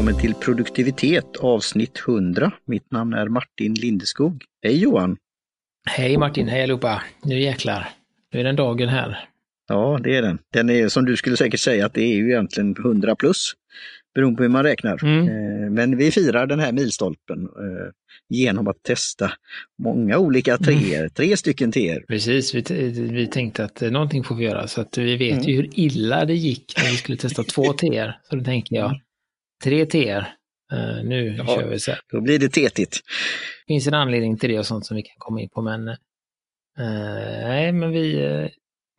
välkommen till produktivitet avsnitt 100. Mitt namn är Martin Lindeskog. Hej Johan! Hej Martin, hej allihopa! Nu jäklar, nu är den dagen här. Ja, det är den. Den är som du skulle säkert säga att det är ju egentligen 100 plus, beroende på hur man räknar. Mm. Eh, Men vi firar den här milstolpen eh, genom att testa många olika treor, tre stycken teer. Precis, vi, vi tänkte att eh, någonting får vi göra så att vi vet Mm. ju hur illa det gick när vi skulle testa två teer. Så då tänker jag, tre teer, eh, nu Ja. kör vi så här. Då blir det tetigt. Det finns en anledning till det och sånt som vi kan komma in på men eh, nej, men vi eh,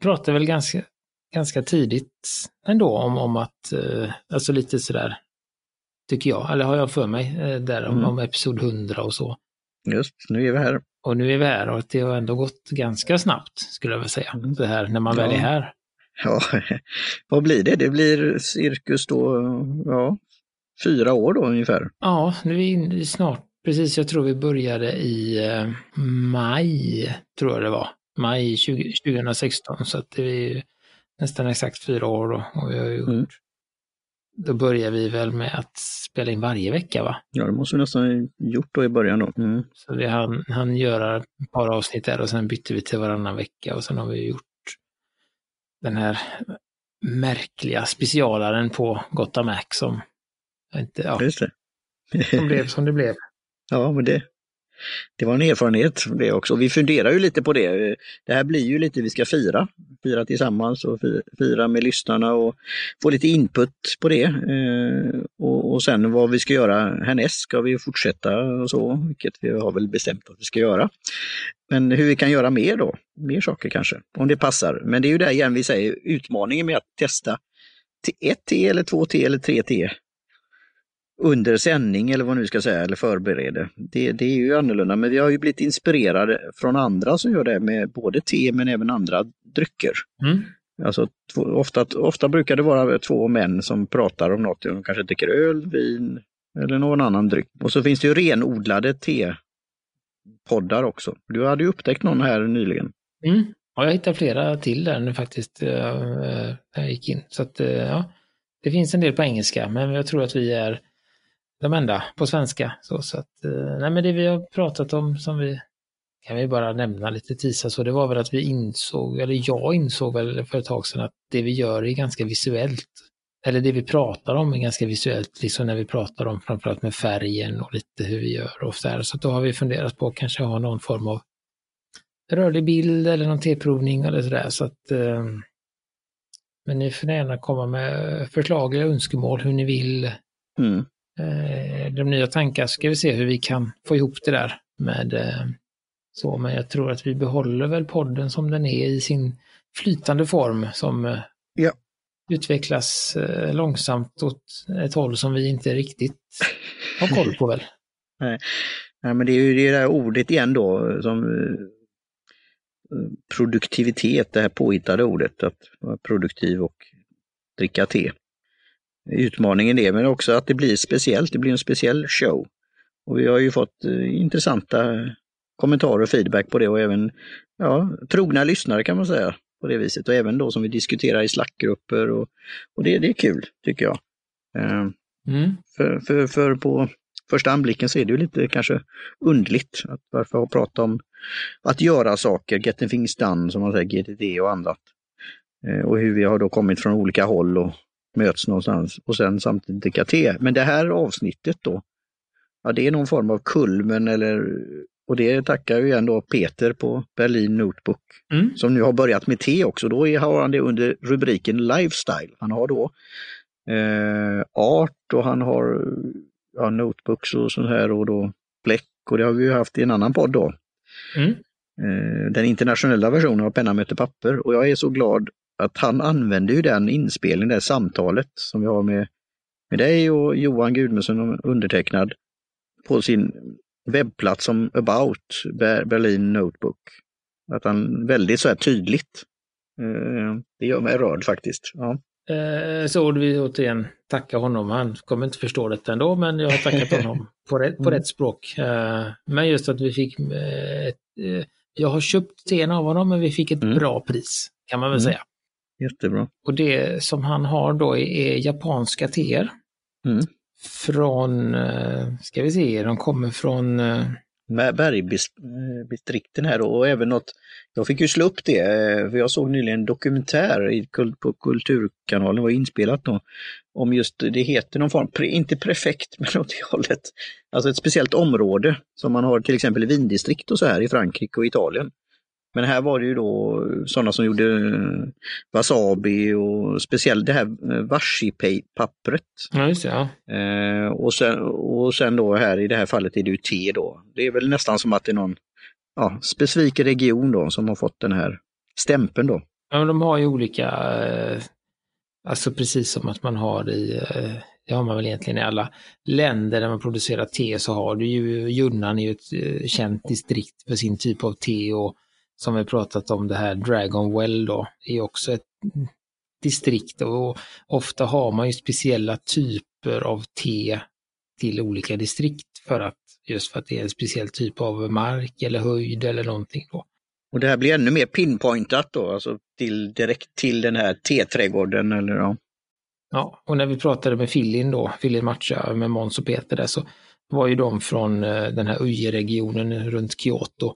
pratade väl ganska, ganska tidigt ändå om, om att, alltså lite sådär, tycker jag, eller har jag för mig, där om, Mm. om episod 100 och så. Just, nu är vi här. Och nu är vi här och det har ändå gått ganska snabbt, skulle jag vilja säga. Mm. Så här när man Ja. väl är här. Ja, vad blir det? Det blir cirkus då, ja, fyra år då ungefär. Ja, nu är vi inne i snart, precis, jag tror vi började i eh, maj, tror jag det var. Maj 20, 2016, så att det är nästan exakt fyra år då. Och vi har gjort, Mm. Då börjar vi väl med att spela in varje vecka va? Ja, det måste vi nästan ha gjort då i början då. Mm. Så vi hann, hann göra ett par avsnitt där och sen bytte vi till varannan vecka och sen har vi gjort den här märkliga specialaren på Gotham Mac som inte, ja, Just det. som blev som det blev. Ja, men det, det var en erfarenhet det också. Vi funderar ju lite på det. Det här blir ju lite, vi ska fira, fira tillsammans och fi- fira med lyssnarna och få lite input på det. Eh, och, och sen vad vi ska göra härnäst, ska vi fortsätta och så, vilket vi har väl bestämt att vi ska göra. Men hur vi kan göra mer då, mer saker kanske, om det passar. Men det är ju där igen vi säger utmaningen med att testa ett T eller två T eller tre T under sändning eller vad nu ska säga, eller förbereder. Det, det är ju annorlunda, men vi har ju blivit inspirerade från andra som gör det med både te men även andra drycker. Mm. Alltså, två, ofta, ofta brukar det vara två män som pratar om något, de kanske dricker öl, vin eller någon annan dryck. Och så finns det ju renodlade tepoddar också. Du hade ju upptäckt någon här nyligen. Mm. Ja, jag hittade flera till där nu faktiskt, eh, eh, när jag gick in. Så att, eh, ja, det finns en del på engelska, men jag tror att vi är de enda på svenska. Så, så att, eh, nej men det vi har pratat om som vi kan vi bara nämna lite tisa så det var väl att vi insåg, eller jag insåg väl för ett tag sedan att det vi gör är ganska visuellt. Eller det vi pratar om är ganska visuellt, liksom när vi pratar om framförallt med färgen och lite hur vi gör och så där. Så då har vi funderat på att kanske ha någon form av rörlig bild eller någon teprovning eller sådär. Så att, eh, men ni får gärna komma med förslag eller önskemål hur ni vill. Mm. Eh, de nya tankar ska vi se hur vi kan få ihop det där med eh, så, men jag tror att vi behåller väl podden som den är i sin flytande form som eh, Ja. utvecklas långsamt åt ett håll som vi inte riktigt har koll på väl. Nej, men det är ju det där ordet igen då som produktivitet, det här påhittade ordet, att vara produktiv och dricka te. Utmaningen är men också att det blir speciellt, det blir en speciell show. Och vi har ju fått eh, intressanta kommentarer och feedback på det och även ja, trogna lyssnare kan man säga på det viset. Och även då som vi diskuterar i Slackgrupper och, och det, det är kul tycker jag. Eh, Mm. för, för, för på första anblicken så är det ju lite kanske underligt att varför prata om att göra saker, getting things done som man säger, GTD och annat. Eh, och hur vi har då kommit från olika håll och möts någonstans och sen samtidigt dricka te. Men det här avsnittet då, ja det är någon form av kulmen eller och det tackar ju igen då Peter på Berlin Notebook Mm. som nu har börjat med te också. Då har han det under rubriken Lifestyle. Han har då eh, art och han har ja, notebooks och sånt här och då bläck och det har vi ju haft i en annan podd då. Mm. Eh, den internationella versionen av Penna möter papper och jag är så glad att han använder ju den inspelningen, det samtalet som vi har med, med dig och Johan Gudmundsson undertecknad på sin webbplats som About Ber- Berlin Notebook. Att han väldigt så här tydligt, eh, det gör mig rörd faktiskt. Ja. Eh, Så vi återigen tacka honom. Han kommer inte förstå detta ändå, men jag har tackat honom på rätt, på Mm. rätt språk. Eh, Men just att vi fick ett, jag har köpt teen av honom, men vi fick ett Mm. bra pris, kan man väl Mm. säga. Jättebra. Och det som han har då är, japanska teer. Mm. från, eh, ska vi se, de kommer från eh, bergdistrikten här och även något, jag fick ju slå upp det, eh, för jag såg nyligen en dokumentär på Kulturkanalen, var inspelat då, om just, det heter någon form, inte prefekt men åt det hållet, alltså ett speciellt område som man har till exempel i vindistrikt och så här i Frankrike och Italien. Men här var det ju då sådana som gjorde eh, wasabi och speciellt det här eh, washi-pappret. Ja, just det, ja. Eh, och, sen, och sen då här i det här fallet är det ju te då. Det är väl nästan som att det är någon ja, specifik region då som har fått den här stämpeln då. Ja, men de har ju olika, eh, alltså precis som att man har i, eh, det har man väl egentligen i alla länder där man producerar te så har du ju, Junnan är ju ett känt distrikt för sin typ av te och som vi pratat om det här Dragon Well då, är också ett distrikt och ofta har man ju speciella typer av te till olika distrikt för att just för att det är en speciell typ av mark eller höjd eller någonting då. Och det här blir ännu mer pinpointat då, alltså till, direkt till den här teträdgården eller ja. Ja, och när vi pratade med Fillin då, Fillin Matcha med Måns och Peter där så var ju de från eh, den här Uje-regionen runt Kyoto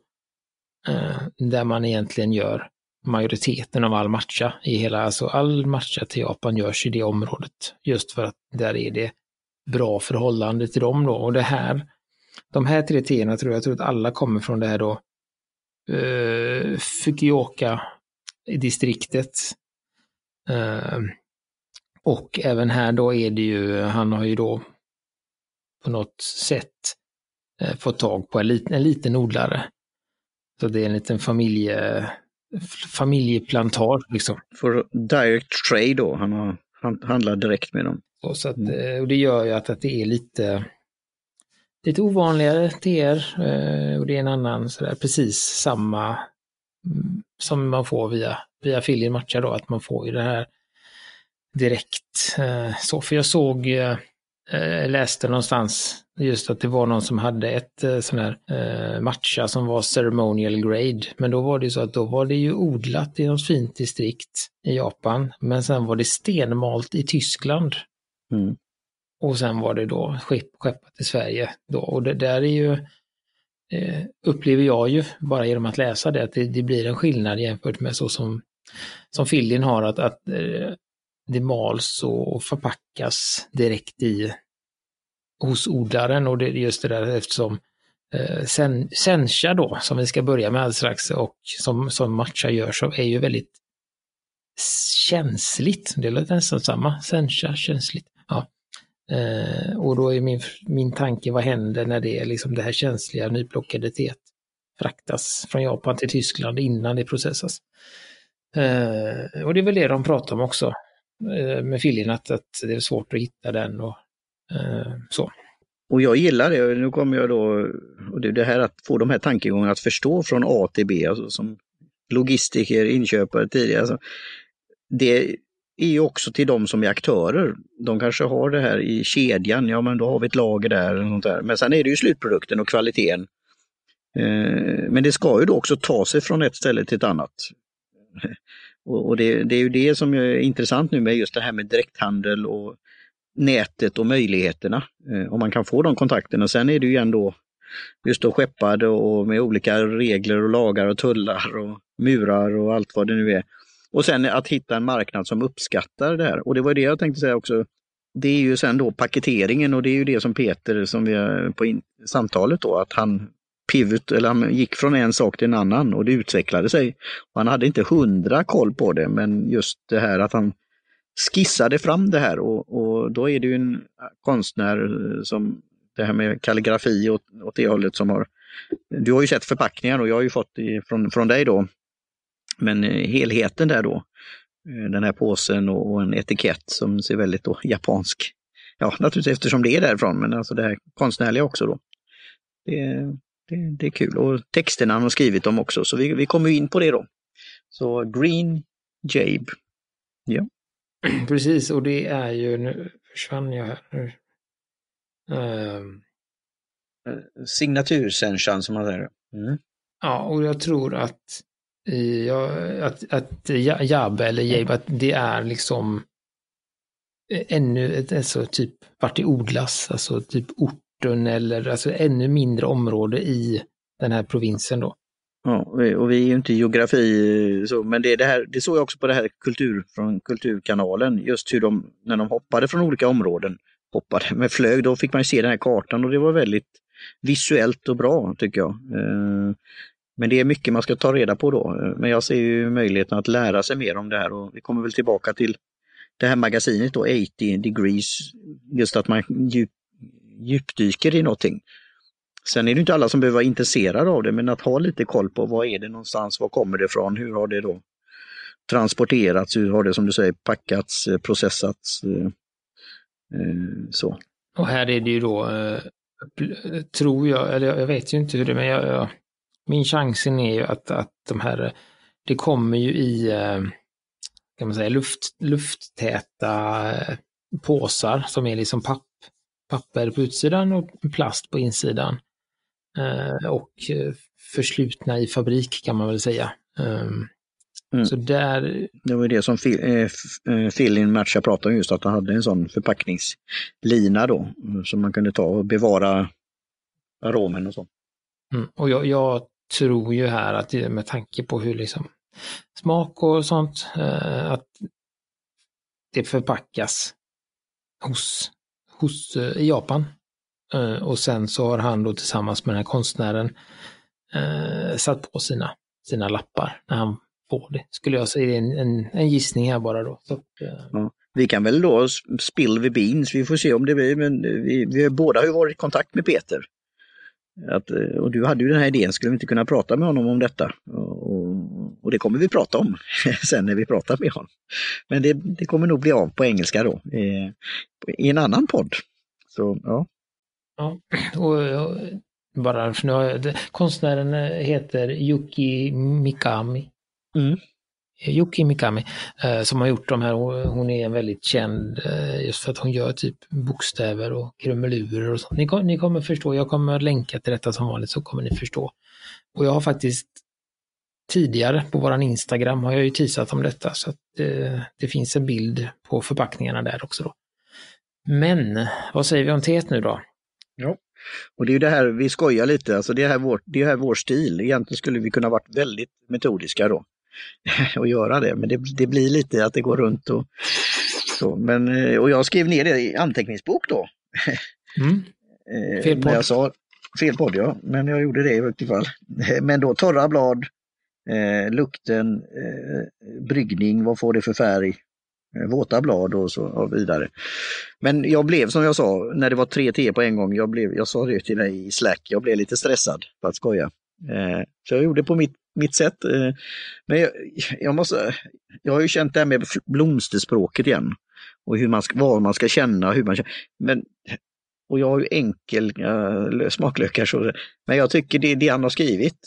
Eh, där man egentligen gör majoriteten av all matcha i hela, alltså all matcha till Japan görs i det området. Just för att där är det bra förhållande till dem då. Och det här, de här tre teerna tror jag, jag tror att alla kommer från det här då eh, uh, Fukioka-distriktet. Uh, eh, och även här då är det ju, han har ju då på något sätt uh, fått tag på en, liten, en liten odlare så det är en liten familje, familjeplantage liksom. För direct trade då, han, har, han handlar direkt med dem. Och, så att, mm. och det gör ju att, att det är lite, lite ovanligare teer eh, och det är en annan sådär precis samma mm, som man får via, via Filin matcha då, att man får ju det här direkt. Eh, så för jag såg, läste någonstans Just att det var någon som hade ett eh, sån här eh, matcha som var ceremonial grade. Men då var det så att då var det ju odlat i något fint distrikt i Japan. Men sen var det stenmalt i Tyskland. Mm. Och sen var det då skeppat till Sverige. Då. Och det där är ju, eh, upplever jag ju bara genom att läsa det, att det, det, blir en skillnad jämfört med så som, som Fillin har, att, att eh, det mals och förpackas direkt i hos odlaren och det är just det där eftersom eh, sen, Sencha då, som vi ska börja med alldeles strax och som, som Matcha gör, så är ju väldigt känsligt. Det låter nästan samma, Sencha, känsligt. Ja. Eh, och då är min, min tanke, vad händer när det är liksom det här känsliga nyplockade teet fraktas från Japan till Tyskland innan det processas. Eh, och det är väl det de pratar om också eh, med filin, att, att det är svårt att hitta den och Eh, så. Och jag gillar det, nu kommer jag då, och det, det här att få de här tankegångarna att förstå från A till B, alltså som logistiker, inköpare tidigare. Alltså, det är ju också till de som är aktörer. De kanske har det här i kedjan, ja men då har vi ett lager där. Och sånt där. Men sen är det ju slutprodukten och kvaliteten. Eh, men det ska ju då också ta sig från ett ställe till ett annat. Och det, det är ju det som är intressant nu med just det här med direkthandel och nätet och möjligheterna. Eh, om man kan få de kontakterna. Sen är det ju ändå just då skeppad och med olika regler och lagar och tullar och murar och allt vad det nu är. Och sen att hitta en marknad som uppskattar det här. Och det var det jag tänkte säga också. Det är ju sen då paketeringen och det är ju det som Peter, som vi har på in, samtalet då, att han pivot, eller han gick från en sak till en annan och det utvecklade sig. Och han hade inte hundra koll på det, men just det här att han skissade fram det här och, och då är det ju en konstnär eh, som det här med kalligrafi åt, åt det hållet som har... Du har ju sett förpackningar och jag har ju fått från, från dig då. Men eh, helheten där då, eh, den här påsen och, och en etikett som ser väldigt då japansk. Ja, naturligtvis eftersom det är därifrån, men alltså det här konstnärliga också då. Det, det, det är kul och texterna han har skrivit dem också, så vi, vi kommer in på det då. Så Green Jabe. Ja. Precis, och det är ju, nu försvann jag här. Nu. Um, Signatursenshan som man säger. Mm. Ja, och jag tror att, ja, att, att Jabbe eller Jabe, att det är liksom ännu, alltså typ vart det odlas, alltså typ orten eller alltså ännu mindre område i den här provinsen då. Ja, och vi är ju inte geografi eh, så, men det, det, här, det såg jag också på det här kultur, från Kulturkanalen, just hur de, när de hoppade från olika områden, hoppade med flög, då fick man se den här kartan och det var väldigt visuellt och bra tycker jag. Eh, men det är mycket man ska ta reda på då. Eh, men jag ser ju möjligheten att lära sig mer om det här och vi kommer väl tillbaka till det här magasinet då, 80 degrees, just att man djup, djupdyker i någonting. Sen är det inte alla som behöver vara intresserade av det, men att ha lite koll på vad är det någonstans, var kommer det ifrån, hur har det då transporterats, hur har det som du säger packats, eh, processats. Eh, eh, så. Och här är det ju då, tror jag, eller jag vet ju inte hur det är, men jag, jag, min chansen är ju att, att de här, det kommer ju i kan man säga, luft, lufttäta påsar som är liksom papp, papper på utsidan och plast på insidan. Eh, och eh, förslutna i fabrik kan man väl säga. Ehm, mm. Så där... Det var det som eh, Matcha pratade om just, att han hade en sån förpackningslina då, som man kunde ta och bevara aromen och så. Mm. Och jag, jag, tror ju här att med tanke på hur liksom smak och sånt, att det förpackas hos, hos i Japan. Eh, och sen så har han då tillsammans med den här konstnären eh, satt på sina, sina lappar när han får det. Skulle jag säga, en, en, en gissning här bara då. Så, eh. ja. Vi kan väl då spill the beans, vi får se om det blir, men vi, vi båda har ju varit i kontakt med Peter. Att, eh, och du hade ju den här idén, skulle vi inte kunna prata med honom om detta? Och, och det kommer vi prata om sen när vi pratar med honom. Men det, det kommer nog bli av på engelska då, eh, i en annan podd. Så ja. Ja, och, och bara för nu har konstnären heter Yuki Mikami. Mm. Yuki Mikami, eh, som har gjort de här, hon är väldigt känd eh, just för att hon gör typ bokstäver och krumelurer och sånt. Ni, ni kommer förstå, jag kommer länka till detta som vanligt så kommer ni förstå. Och jag har faktiskt tidigare på våran Instagram har jag ju teasat om detta så att eh, det finns en bild på förpackningarna där också då. Men vad säger vi om teet nu då? Och det är ju det här vi skojar lite, alltså det är här vår, det är här vår stil. Egentligen skulle vi kunna varit väldigt metodiska då och göra det, men det, det blir lite att det går runt och så. Men, eh, och jag skrev ner det i anteckningsbok då. Mm. Eh, fel podd. Jag sa, fel podd ja, men jag gjorde det i vilket fall. Men då torra blad, eh, lukten, eh, bryggning, vad får det för färg? Eh, våta blad och så och vidare. Men jag blev som jag sa, när det var tre T på en gång, jag, blev, jag sa det till dig i Slack, jag blev lite stressad för att skoja. Eh, så jag gjorde på mitt, mitt sätt. Eh, men jag, jag, måste, jag har ju känt det här med blomsterspråket igen. Och hur man ska, vad man ska känna, hur man känner. Men, och jag har ju enkel äh, smaklökar, så, men jag tycker det, det han har skrivit,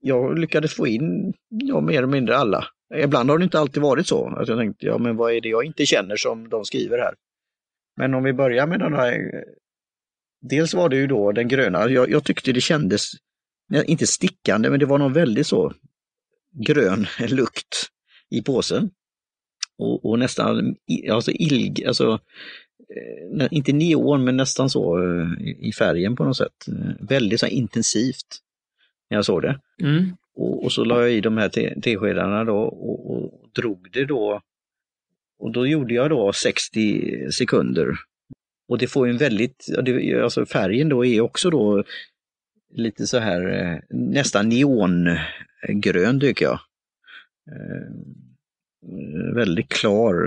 jag lyckades få in ja, mer eller mindre alla. Ibland har det inte alltid varit så. Att jag tänkte, ja men vad är det jag inte känner som de skriver här? Men om vi börjar med den här. Dels var det ju då den gröna. Jag, jag tyckte det kändes, inte stickande, men det var någon väldigt så grön lukt i påsen. Och, och nästan, alltså ilg, alltså eh, inte neon men nästan så eh, i färgen på något sätt. Väldigt så intensivt när jag såg det. Mm. Och, och, så la jag i de här teskedarna då och, och, drog det då. Och då gjorde jag då 60 sekunder. Och det får en väldigt, alltså färgen då är också då lite så här eh, nästan neongrön tycker jag. Eh, väldigt klar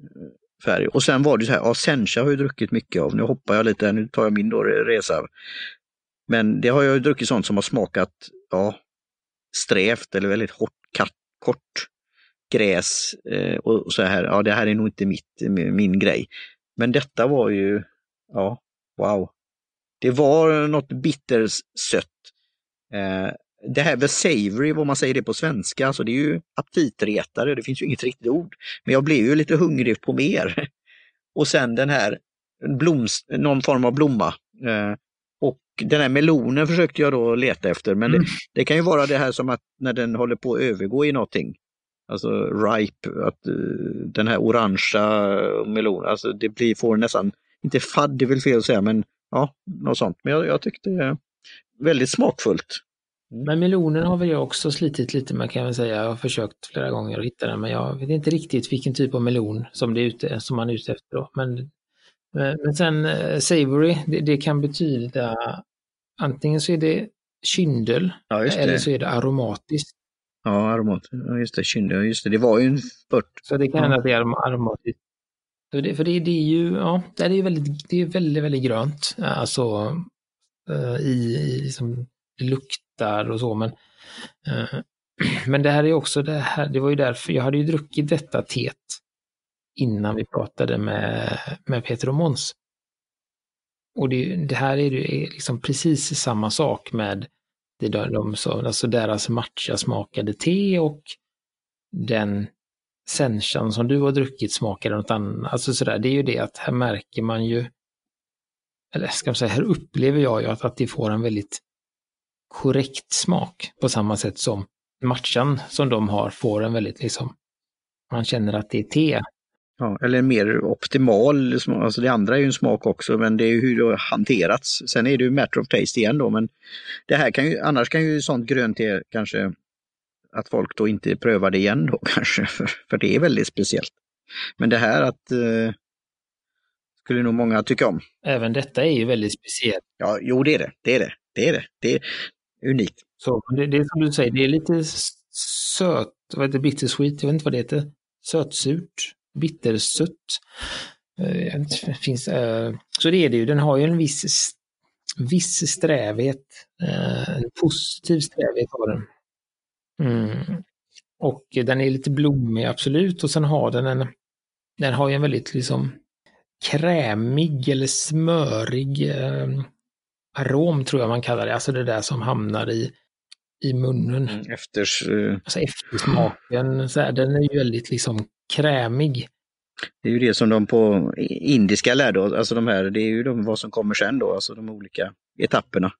eh, färg. Och sen var det så här, ja, Sencha har jag druckit mycket av. Nu hoppar jag lite, nu tar jag min då, resa. Men det har jag druckit sånt som har smakat, ja, strävt eller väldigt hårt, katt, kort gräs eh, och så här, ja det här är nog inte mitt, min grej. Men detta var ju, ja, wow. Det var något bittersött. Eh, det här med savory, vad man säger det på svenska, alltså det är ju aptitretare, det finns ju inget riktigt ord. Men jag blev ju lite hungrig på mer. Och sen den här blomst, någon form av blomma. Eh, den här melonen försökte jag då leta efter, men mm. det, det, kan ju vara det här som att när den håller på att övergå i någonting. Alltså ripe, att den här orangea melonen, alltså det blir, får nästan, inte fadd det är väl fel att säga, men ja, något sånt. Men jag, jag tyckte det är väldigt smakfullt. Men melonen har väl jag också slitit lite med kan jag väl säga. Jag har försökt flera gånger att hitta den men jag vet inte riktigt vilken typ av melon som, det är ute, som man är ute efter. Då. Men, men sen eh, savory, det, det, kan betyda antingen så är det kyndel ja, eller så är det aromatiskt. Ja, aromatiskt. Ja, just det, kyndel, just det. Det var ju en spurt. Så det kan hända ja. att det är aromatiskt. För det, för det, det är ju, ja, det är väldigt, det är väldigt, väldigt grönt. Alltså uh, i, i som det luktar och så, men men det här är också det här, det var ju därför jag hade ju druckit detta teet innan vi pratade med, med Peter och Måns. Och det, det, här är ju liksom precis samma sak med det de, de, alltså deras matcha smakade te och den senchan som du har druckit smakade något annat. Alltså sådär, det är ju det att här märker man ju, eller ska man säga, här upplever jag ju att, att det får en väldigt korrekt smak på samma sätt som matchan som de har får en väldigt liksom, man känner att det är te. Ja, eller mer optimal, alltså det andra är ju en smak också men det är ju hur det har hanterats. Sen är det ju matter of taste igen då men det här kan ju, annars kan ju sånt grönt te kanske att folk då inte prövar det igen då kanske, för, för det är väldigt speciellt. Men det här att eh, skulle nog många tycka om. Även detta är ju väldigt speciellt. Ja, jo det är det. Det är det. Det är det. Det är unikt. Så det, det är som du säger, det är lite söt, vad heter bittersweet, jag vet inte vad det heter. Sötsurt, bittersött. Uh, finns, uh, så det är det ju, den har ju en viss, viss strävhet, uh, en positiv strävhet har den. Mm. Och den är lite blommig, absolut. Och sen har den en, den har ju en väldigt liksom krämig eller smörig eh, arom tror jag man kallar det. Alltså det där som hamnar i, i munnen. Mm, efters, alltså eftersmaken, så här, den är ju väldigt liksom krämig. Det är ju det som de på indiska lärde alltså de här, det är ju de, vad som kommer sen då, alltså de olika etapperna.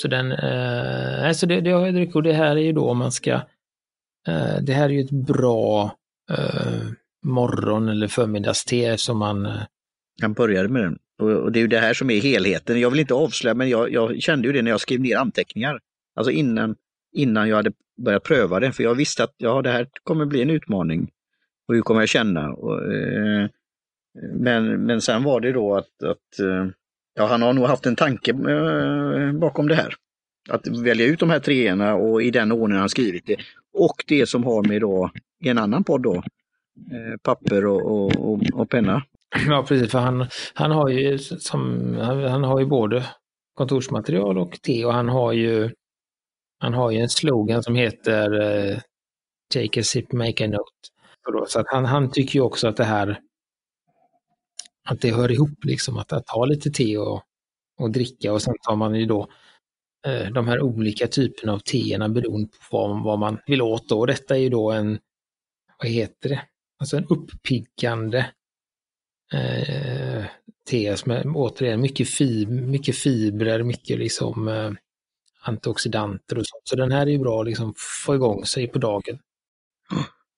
Så den, eh, alltså det, det har jag druckit och det här är ju då om man ska, eh, det här är ju ett bra eh, morgon eller förmiddagste som man eh, kan börja med den. Och, och, det är ju det här som är helheten. Jag vill inte avslöja men jag, jag kände ju det när jag skrev ner anteckningar. Alltså innan, innan jag hade börjat pröva det, för jag visste att ja, det här kommer bli en utmaning. Och hur kommer jag känna? Och, eh, men, men sen var det då att, att eh, Ja, han har nog haft en tanke eh, bakom det här. Att välja ut de här treorna och i den ordningen han skrivit det. Och det som har med då, i en annan podd då, eh, papper och, och, och, penna. Ja precis, för han, han har ju som, han, han, har ju både kontorsmaterial och te och han har ju han har ju en slogan som heter eh, Take a sip, make a note. Så att han, han tycker ju också att det här att det hör ihop, liksom att, att ha lite te och, och dricka och sen tar man ju då eh, de här olika typerna av teerna beroende på vad, vad man vill åt. Då. Och detta är ju då en, vad heter det, alltså en uppiggande eh, te med återigen mycket, fib mycket fibrer, mycket liksom eh, antioxidanter och sånt. Så den här är ju bra att liksom få igång sig på dagen.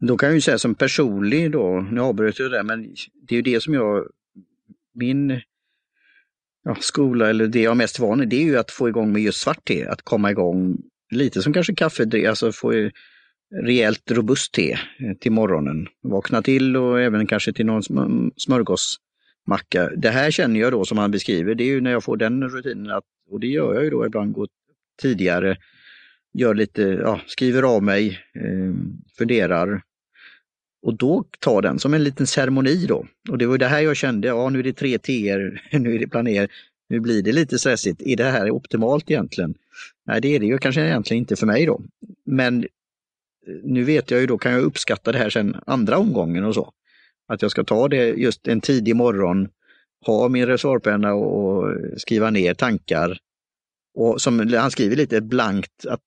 Då kan jag ju säga som personlig då, nu avbröt jag det, men det är ju det som jag min ja, skola eller det jag är mest van vid, det är ju att få igång med just svart te, att komma igång lite som kanske kaffe, alltså få rejält robust te eh, till morgonen. Vakna till och även kanske till någon smörgåsmacka. Det här känner jag då som han beskriver, det är ju när jag får den rutinen, att, och det gör jag ju då ibland, går tidigare, gör lite, ja, skriver av mig, eh, funderar, och då ta den som en liten ceremoni då. Och det var det här jag kände, ja nu är det tre teer, nu är det planer, nu blir det lite stressigt. Är det här optimalt egentligen? Nej, det är det ju kanske egentligen inte för mig då. Men eh, nu vet jag ju då, kan jag uppskatta det här sen andra omgången och så. Att jag ska ta det just en tidig morgon, ha min reservpenna och skriva ner tankar. Och som han skriver lite blankt, att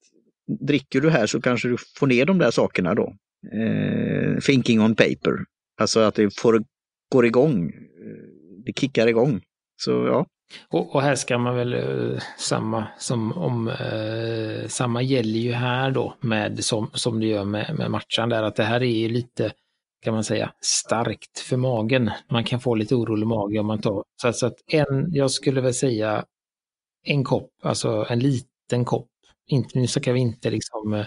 dricker du här så kanske du får ner de där sakerna då eh, thinking on paper. Alltså att det får, går igång, eh, det kickar igång Så ja. Och, och här ska man väl uh, samma som om uh, samma gäller ju här då med som, som det gör med, med matchen där att det här är lite kan man säga starkt för magen. Man kan få lite orolig mage om man tar så så att en, jag skulle väl säga en kopp, alltså en liten kopp. Inte, nu snackar vi inte liksom uh,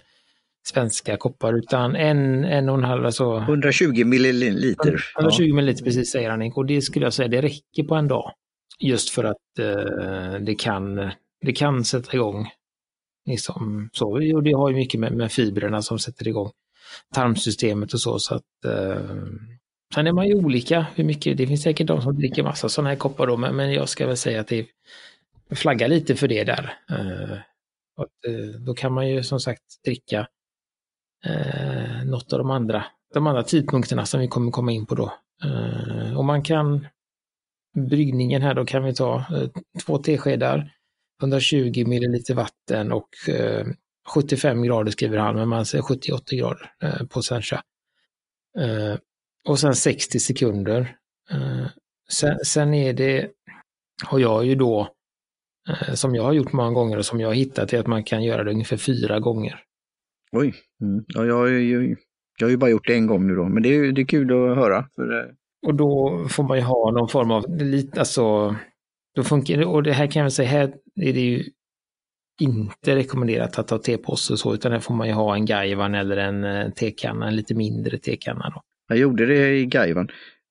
svenska koppar utan en, en och en halv, alltså 120 milliliter. 120 ja. milliliter precis säger han och det skulle jag säga det räcker på en dag. Just för att eh, det, kan, det kan sätta igång. Liksom, så. Och det har ju mycket med, med fibrerna som sätter igång tarmsystemet och så. så att, eh, sen är man ju olika hur mycket, det finns säkert de som dricker massa sådana här koppar då, men, men jag ska väl säga att det flaggar lite för det där. Eh, att, eh, då kan man ju som sagt dricka eh, något av de andra, de andra tidpunkterna som vi kommer komma in på då. Eh, och man kan bryggningen här då kan vi ta eh, två teskedar, 120 milliliter vatten och eh, 75 grader skriver han, men man säger 70-80 grader eh, på Sencha. Eh, och sen 60 sekunder. Eh, sen, sen är det, har jag ju då, som jag har gjort många gånger och som jag har hittat, är att man kan göra det ungefär fyra gånger. Oj, mm. ja, jag, jag, jag har ju bara gjort det en gång nu då, men det är, det är kul att höra. För och då får man ju ha någon form av, alltså, då funkar och det här kan jag säga, här är det ju inte rekommenderat att ta tepåse och så, utan här får man ju ha en Gaivan eller en eh, tekanna, en lite mindre tekanna. Då. Jag gjorde det i Gaivan.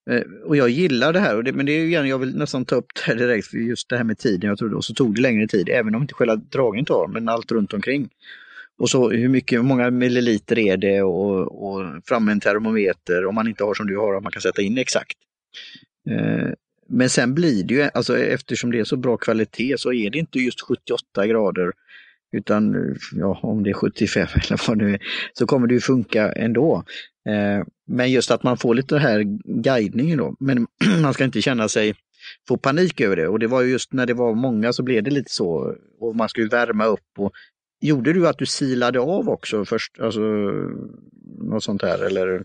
Eh, och jag gillar det här, och det, men det är ju gärna, jag vill nästan ta upp det här direkt, för just det här med tiden, jag trodde, och så tog det längre tid, även om inte själva dragningen tar, men allt runt omkring. Och så hur mycket, hur många milliliter är det och, och fram med en termometer om man inte har som du har, att man kan sätta in exakt. Eh, men sen blir det ju, alltså eftersom det är så bra kvalitet så är det inte just 78 grader utan ja, om det är 75 eller vad det är, så kommer det ju funka ändå. Eh, men just att man får lite här guidningen då, men man ska inte känna sig få panik över det. Och det var just när det var många så blev det lite så. Och man skulle värma upp och Gjorde du att du silade av också först, alltså något sånt här eller?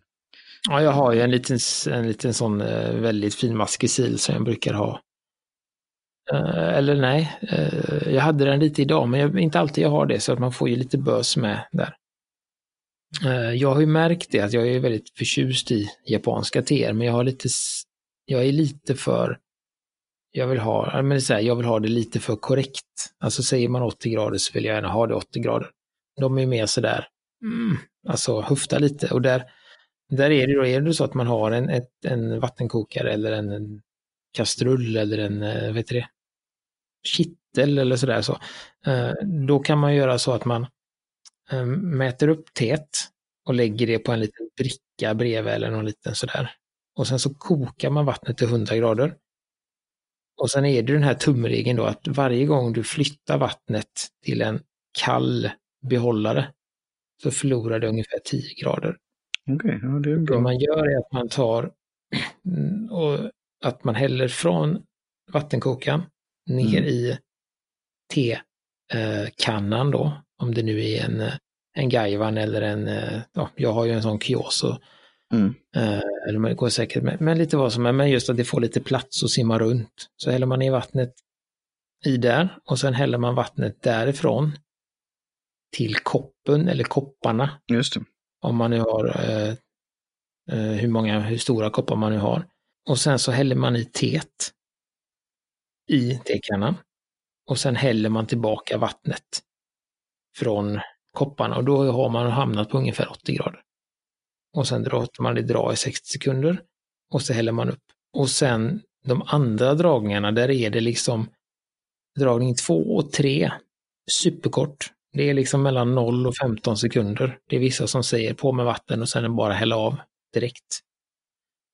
Ja, jag har ju en liten, en liten sån eh, väldigt finmaskig sil som jag brukar ha. Eh, eller nej, eh, jag hade den lite idag, men jag, inte alltid jag har det, så att man får ju lite bös med där. Jag har ju märkt det att jag är väldigt förtjust i japanska teer, men jag har lite, jag är lite för jag vill ha, men så här, jag vill ha det lite för korrekt. Alltså säger man 80 grader så vill jag gärna ha det 80 grader. De är mer sådär, mm, alltså höfta lite och där, där är det då, är det så att man har en, ett, en vattenkokare eller en, en kastrull eller en, eh, vad heter det, kittel eller sådär så. Eh, då kan man göra så att man ehm, mäter upp teet och lägger det på en liten bricka bredvid eller någon liten sådär. Och sen så kokar man vattnet till 100 grader. Och sen är det den här tumregeln då att varje gång du flyttar vattnet till en kall behållare så förlorar det ungefär 10 grader. Okej, okay, ja, det är bra. Det man gör är att man tar och att man häller från vattenkokaren ner mm. i tekannan då, om det nu är en, en Gaivan eller en, ja, jag har ju en sån Kyoso Mm. Eh, eller det går säkert med, men lite vad som är, men just att det får lite plats att simma runt. Så häller man i vattnet i där och sen häller man vattnet därifrån till koppen eller kopparna. Just det. Om man nu har eh, eh, hur många, hur stora koppar man nu har. Och sen så häller man i teet i tekannan. Och sen häller man tillbaka vattnet från kopparna och då har man hamnat på ungefär 80 grader och sen låter man det dra i 60 sekunder och så häller man upp. Och sen de andra dragningarna, där är det liksom dragning 2 och 3, superkort. Det är liksom mellan 0 och 15 sekunder. Det är vissa som säger på med vatten och sen bara hälla av direkt.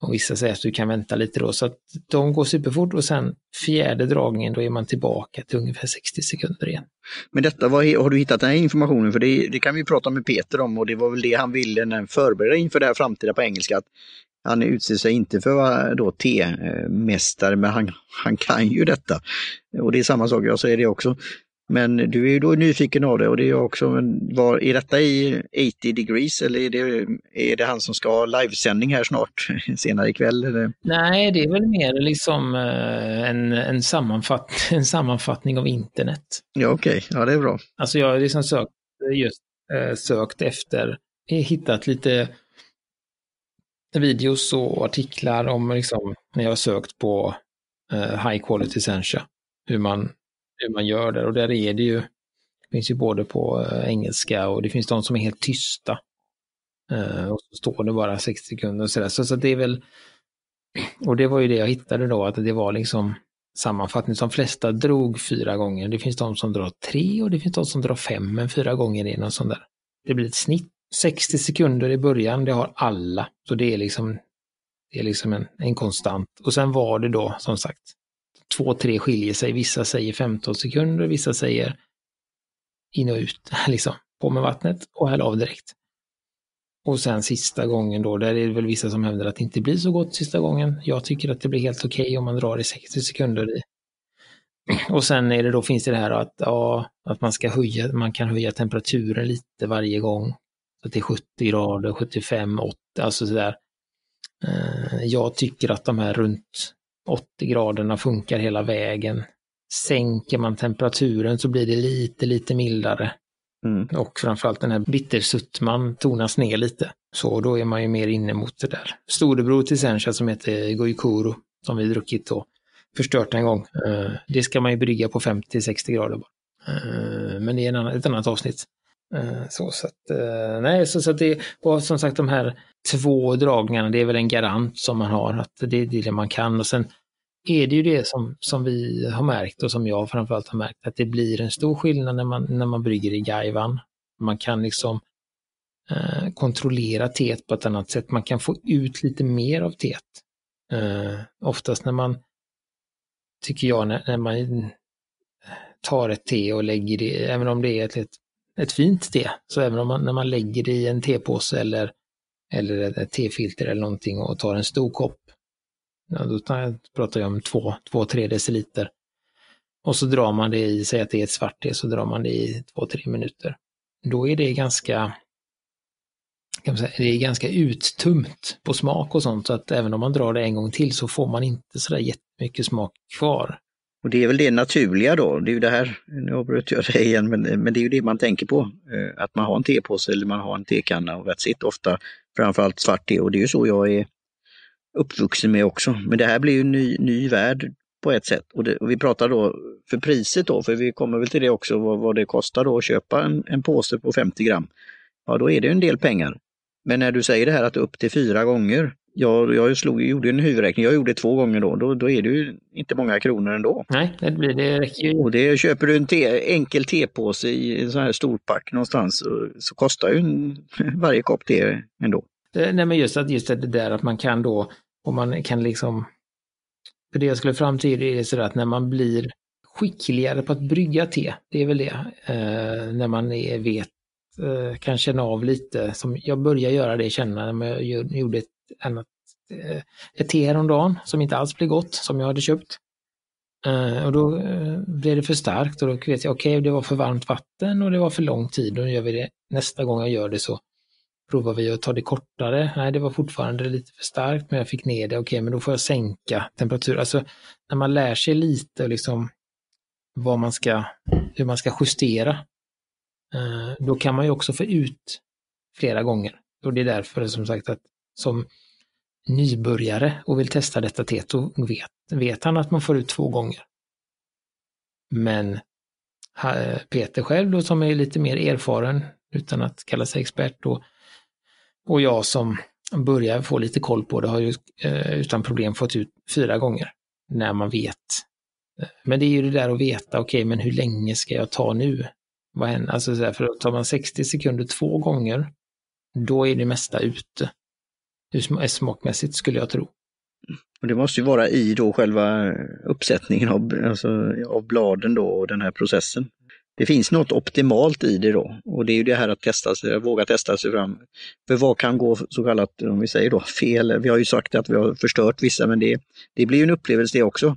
Och vissa säger att du kan vänta lite då, så att de går superfort och sen fjärde dragningen då är man tillbaka till ungefär 60 sekunder igen. Men detta, vad, har du hittat den här informationen? För det, det, kan vi prata med Peter om och det var väl det han ville när han förberedde inför det här framtida på engelska. Att han utser sig inte för att vara T-mästare, men han, han kan ju detta. Och det är samma sak, jag säger det också. Men du är ju då nyfiken av det och det är jag också. Men var, är detta i 80 degrees eller är det, är det han som ska ha livesändning här snart, senare ikväll? Eller? Nej, det är väl mer liksom eh, en, en, sammanfatt, en sammanfattning av internet. Ja, okej. Okay. Ja, det är bra. Alltså jag har liksom sökt, just eh, sökt efter, hittat lite videos och artiklar om liksom, när jag sökt på high quality sencha, hur man, hur man gör det. Och där är det ju, det finns ju både på eh, engelska och det finns de som är helt tysta. Uh, och så står det bara 60 sekunder och sådär. Så, så det är väl, och det var ju det jag hittade då, att det var liksom sammanfattning. De flesta drog fyra gånger. Det finns de som drar tre och det finns de som drar fem, men fyra gånger är något sånt där. Det blir ett snitt 60 sekunder i början, det har alla. Så det är liksom, det är liksom en, en konstant. Och sen var det då, som sagt, två, tre skiljer sig. Vissa säger 15 sekunder, vissa säger in och ut, liksom. På med vattnet och häll av direkt. Och sen sista gången då, där är det väl vissa som hävdar att det inte blir så gott sista gången. Jag tycker att det blir helt okej okay om man drar i 60 sekunder i. Och sen är det då, finns det det här att, ja, att man ska höja, man kan höja temperaturen lite varje gång så är 70 grader, 75, 80, alltså sådär. Eh, jag tycker att de här runt 80 graderna funkar hela vägen. Sänker man temperaturen så blir det lite, lite mildare. Mm. Och framförallt den här bittersuttman tonas ner lite. Så då är man ju mer inne mot det där. Storebror till Sencha som heter Goikuro, som vi druckit och förstört en gång. Eh, det ska man ju brygga på 50-60 grader bara. Eh, men det är ett annat avsnitt. Eh, så, så att, nej, så, så att det, och som sagt de här två dragningarna, det är väl en garant som man har, att det, är det man kan. Och sen är det ju det som, som vi har märkt och som jag framförallt har märkt, att det blir en stor skillnad när man, när man brygger i gaivan. Man kan liksom eh, kontrollera teet på ett annat sätt. Man kan få ut lite mer av teet. Eh, oftast när man, tycker jag, när, när man tar ett te och lägger det, även om det är ett, ett ett fint te. Så även om man, när man lägger det i en tepåse eller, eller ett tefilter eller någonting och tar en stor kopp, ja, då pratar jag om 2-3 deciliter. Och så drar man det i, säg att det är ett svart te, så drar man det i 2-3 minuter. Då är det ganska kan man säga, det är ganska uttumt på smak och sånt, så att även om man drar det en gång till så får man inte sådär jättemycket smak kvar. Och det är väl det naturliga då, det är ju det här, nu avbröt jag dig igen, men, men det är ju det man tänker på. Eh, att man har en tepåse eller man har en tekanna och that's it, ofta framförallt svart te och det är ju så jag är uppvuxen med också. Men det här blir ju en ny, ny värld på ett sätt. Och, det, och, vi pratar då för priset då, för vi kommer väl till det också, vad, vad det kostar då att köpa en, en påse på 50 gram. Ja, då är det en del pengar. Men när du säger det här att upp till fyra gånger, jag, jag slog, gjorde en huvudräkning, jag gjorde två gånger då, då, då är det ju inte många kronor ändå. Nej, det, blir, det räcker ju. Och det köper du en te, enkel tepåse i en sån här storpack någonstans så, så kostar ju en, varje kopp te ändå. Eh, nej men just, att, just det där att man kan då, och man kan liksom, för det jag skulle fram till är sådär att när man blir skickligare på att brygga te, det är väl det, eh, när man är, vet, eh, kan känna av lite, som jag börjar göra det, känna när jag gjorde ett annat, att eh, ett te häromdagen som inte alls blev gott, som jag hade köpt. Eh, och då eh, blev det för starkt och då vet jag, okej, okay, det var för varmt vatten och det var för lång tid och nu gör vi det. Nästa gång jag gör det så provar vi att ta det kortare. Nej, det var fortfarande lite för starkt, men jag fick ner det. Okej, okay, men då får jag sänka temperaturen. Alltså, när man lär sig lite liksom vad man ska, hur man ska justera, då kan man ju också få ut flera gånger. Och det är därför som sagt att som nybörjare och vill testa detta teet, då vet, vet han att man får ut två gånger. Men eh, Peter själv då som är lite mer erfaren utan att kalla sig expert då, och jag som börjar få lite koll på det har ju eh, utan problem fått ut fyra gånger när man vet. Eh, men det är ju det där att veta, okej, okay, men hur länge ska jag ta nu? Vad händer? Alltså, så här, för tar man 60 sekunder två gånger, då är det mesta ute smakmässigt skulle jag tro. Och det måste ju vara i då själva uppsättningen av, alltså, av bladen då och den här processen. Det finns något optimalt i det då och det är ju det här att testa sig, våga testa sig fram. För vad kan gå så kallat, om vi säger då, fel? Vi har ju sagt att vi har förstört vissa men det, det blir ju en upplevelse det också.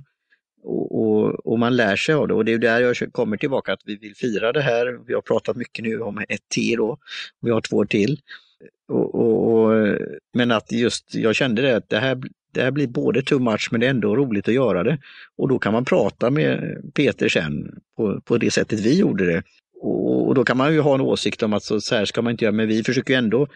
Och, och, och, man lär sig av det och det är där jag kommer tillbaka att vi vill fira det här. Vi har pratat mycket nu om ett te då, vi har två till. Och, och, men att just, jag kände det att det här, det här blir både too much men det är ändå roligt att göra det. Och då kan man prata med Peter sen på, på det sättet vi gjorde det. Och, och då kan man ju ha en åsikt om att så, så här ska man inte göra, men vi försöker ju ändå,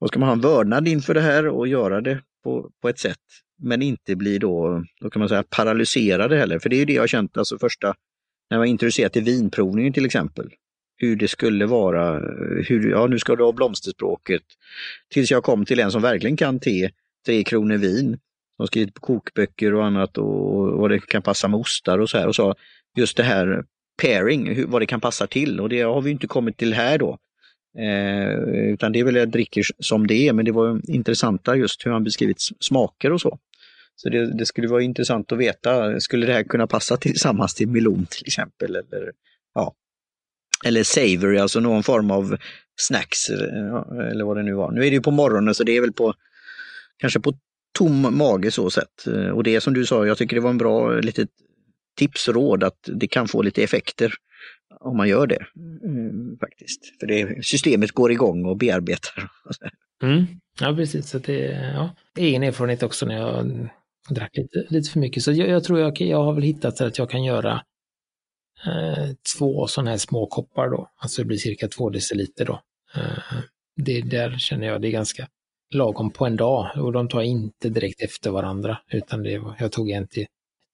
och ska man ha en vördnad inför det här och göra det på, på ett sätt, men inte bli då, då kan man säga paralyserade heller. För det är ju det jag har känt, alltså första, när jag var introducerad till vinprovningen till exempel hur det skulle vara, hur, ja nu ska du ha blomsterspråket. Tills jag kom till en som verkligen kan te, tre kronor vin, som skrivit på kokböcker och annat och vad det kan passa med ostar och så här och sa just det här pairing, hur, vad det kan passa till och det har vi inte kommit till här då. Eh, utan det är väl jag dricker som det är, men det var intressanta just hur han beskrivit smaker och så. Så det, det, skulle vara intressant att veta, skulle det här kunna passa tillsammans till melon till exempel? Eller, ja, eller savory, alltså någon form av snacks eh, eller vad det nu var. Nu är det ju på morgonen så det är väl på kanske på tom mage så sett. Eh, och det som du sa, jag tycker det var en bra eh, litet tipsråd att det kan få lite effekter om man gör det. Mm, faktiskt. För det, systemet går igång och bearbetar. Mm. Ja, precis. Så det, ja. Egen erfarenhet också när jag drack lite, lite för mycket. Så jag, jag tror jag, jag har väl hittat så att jag kan göra Eh, två sådana här små koppar då, alltså det blir cirka två deciliter då. Eh, det där känner jag det är ganska lagom på en dag och de tar inte direkt efter varandra utan det var, jag tog en till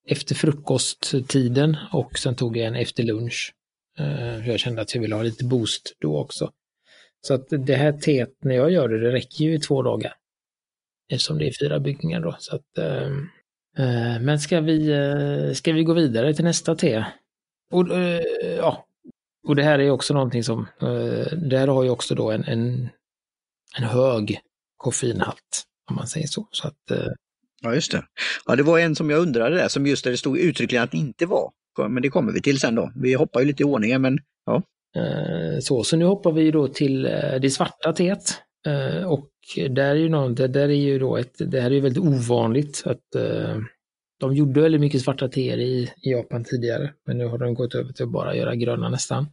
efter frukosttiden och sen tog jag en efter lunch. Eh, jag kände att jag ville ha lite boost då också. Så att det här teet när jag gör det, det räcker ju i två dagar. Eftersom det är fyra byggningar då. Så att, men ska vi, ska vi gå vidare till nästa te? Och, eh, ja. och det här är också någonting som, eh, det här har ju också då en, en, en hög koffeinhalt, om man säger så. så att, eh, ja, just det. Ja, det var en som jag undrade där, som just där det stod uttryckligen att det inte var. Men det kommer vi till sen då. Vi hoppar ju lite i ordningen, men ja. Så, så nu hoppar vi då till det svarta teet. Och där är ju någon, där är ju då ett, det här är väldigt ovanligt att de gjorde väldigt mycket svarta teer i, Japan tidigare, men nu har de gått över till att bara göra gröna nästan.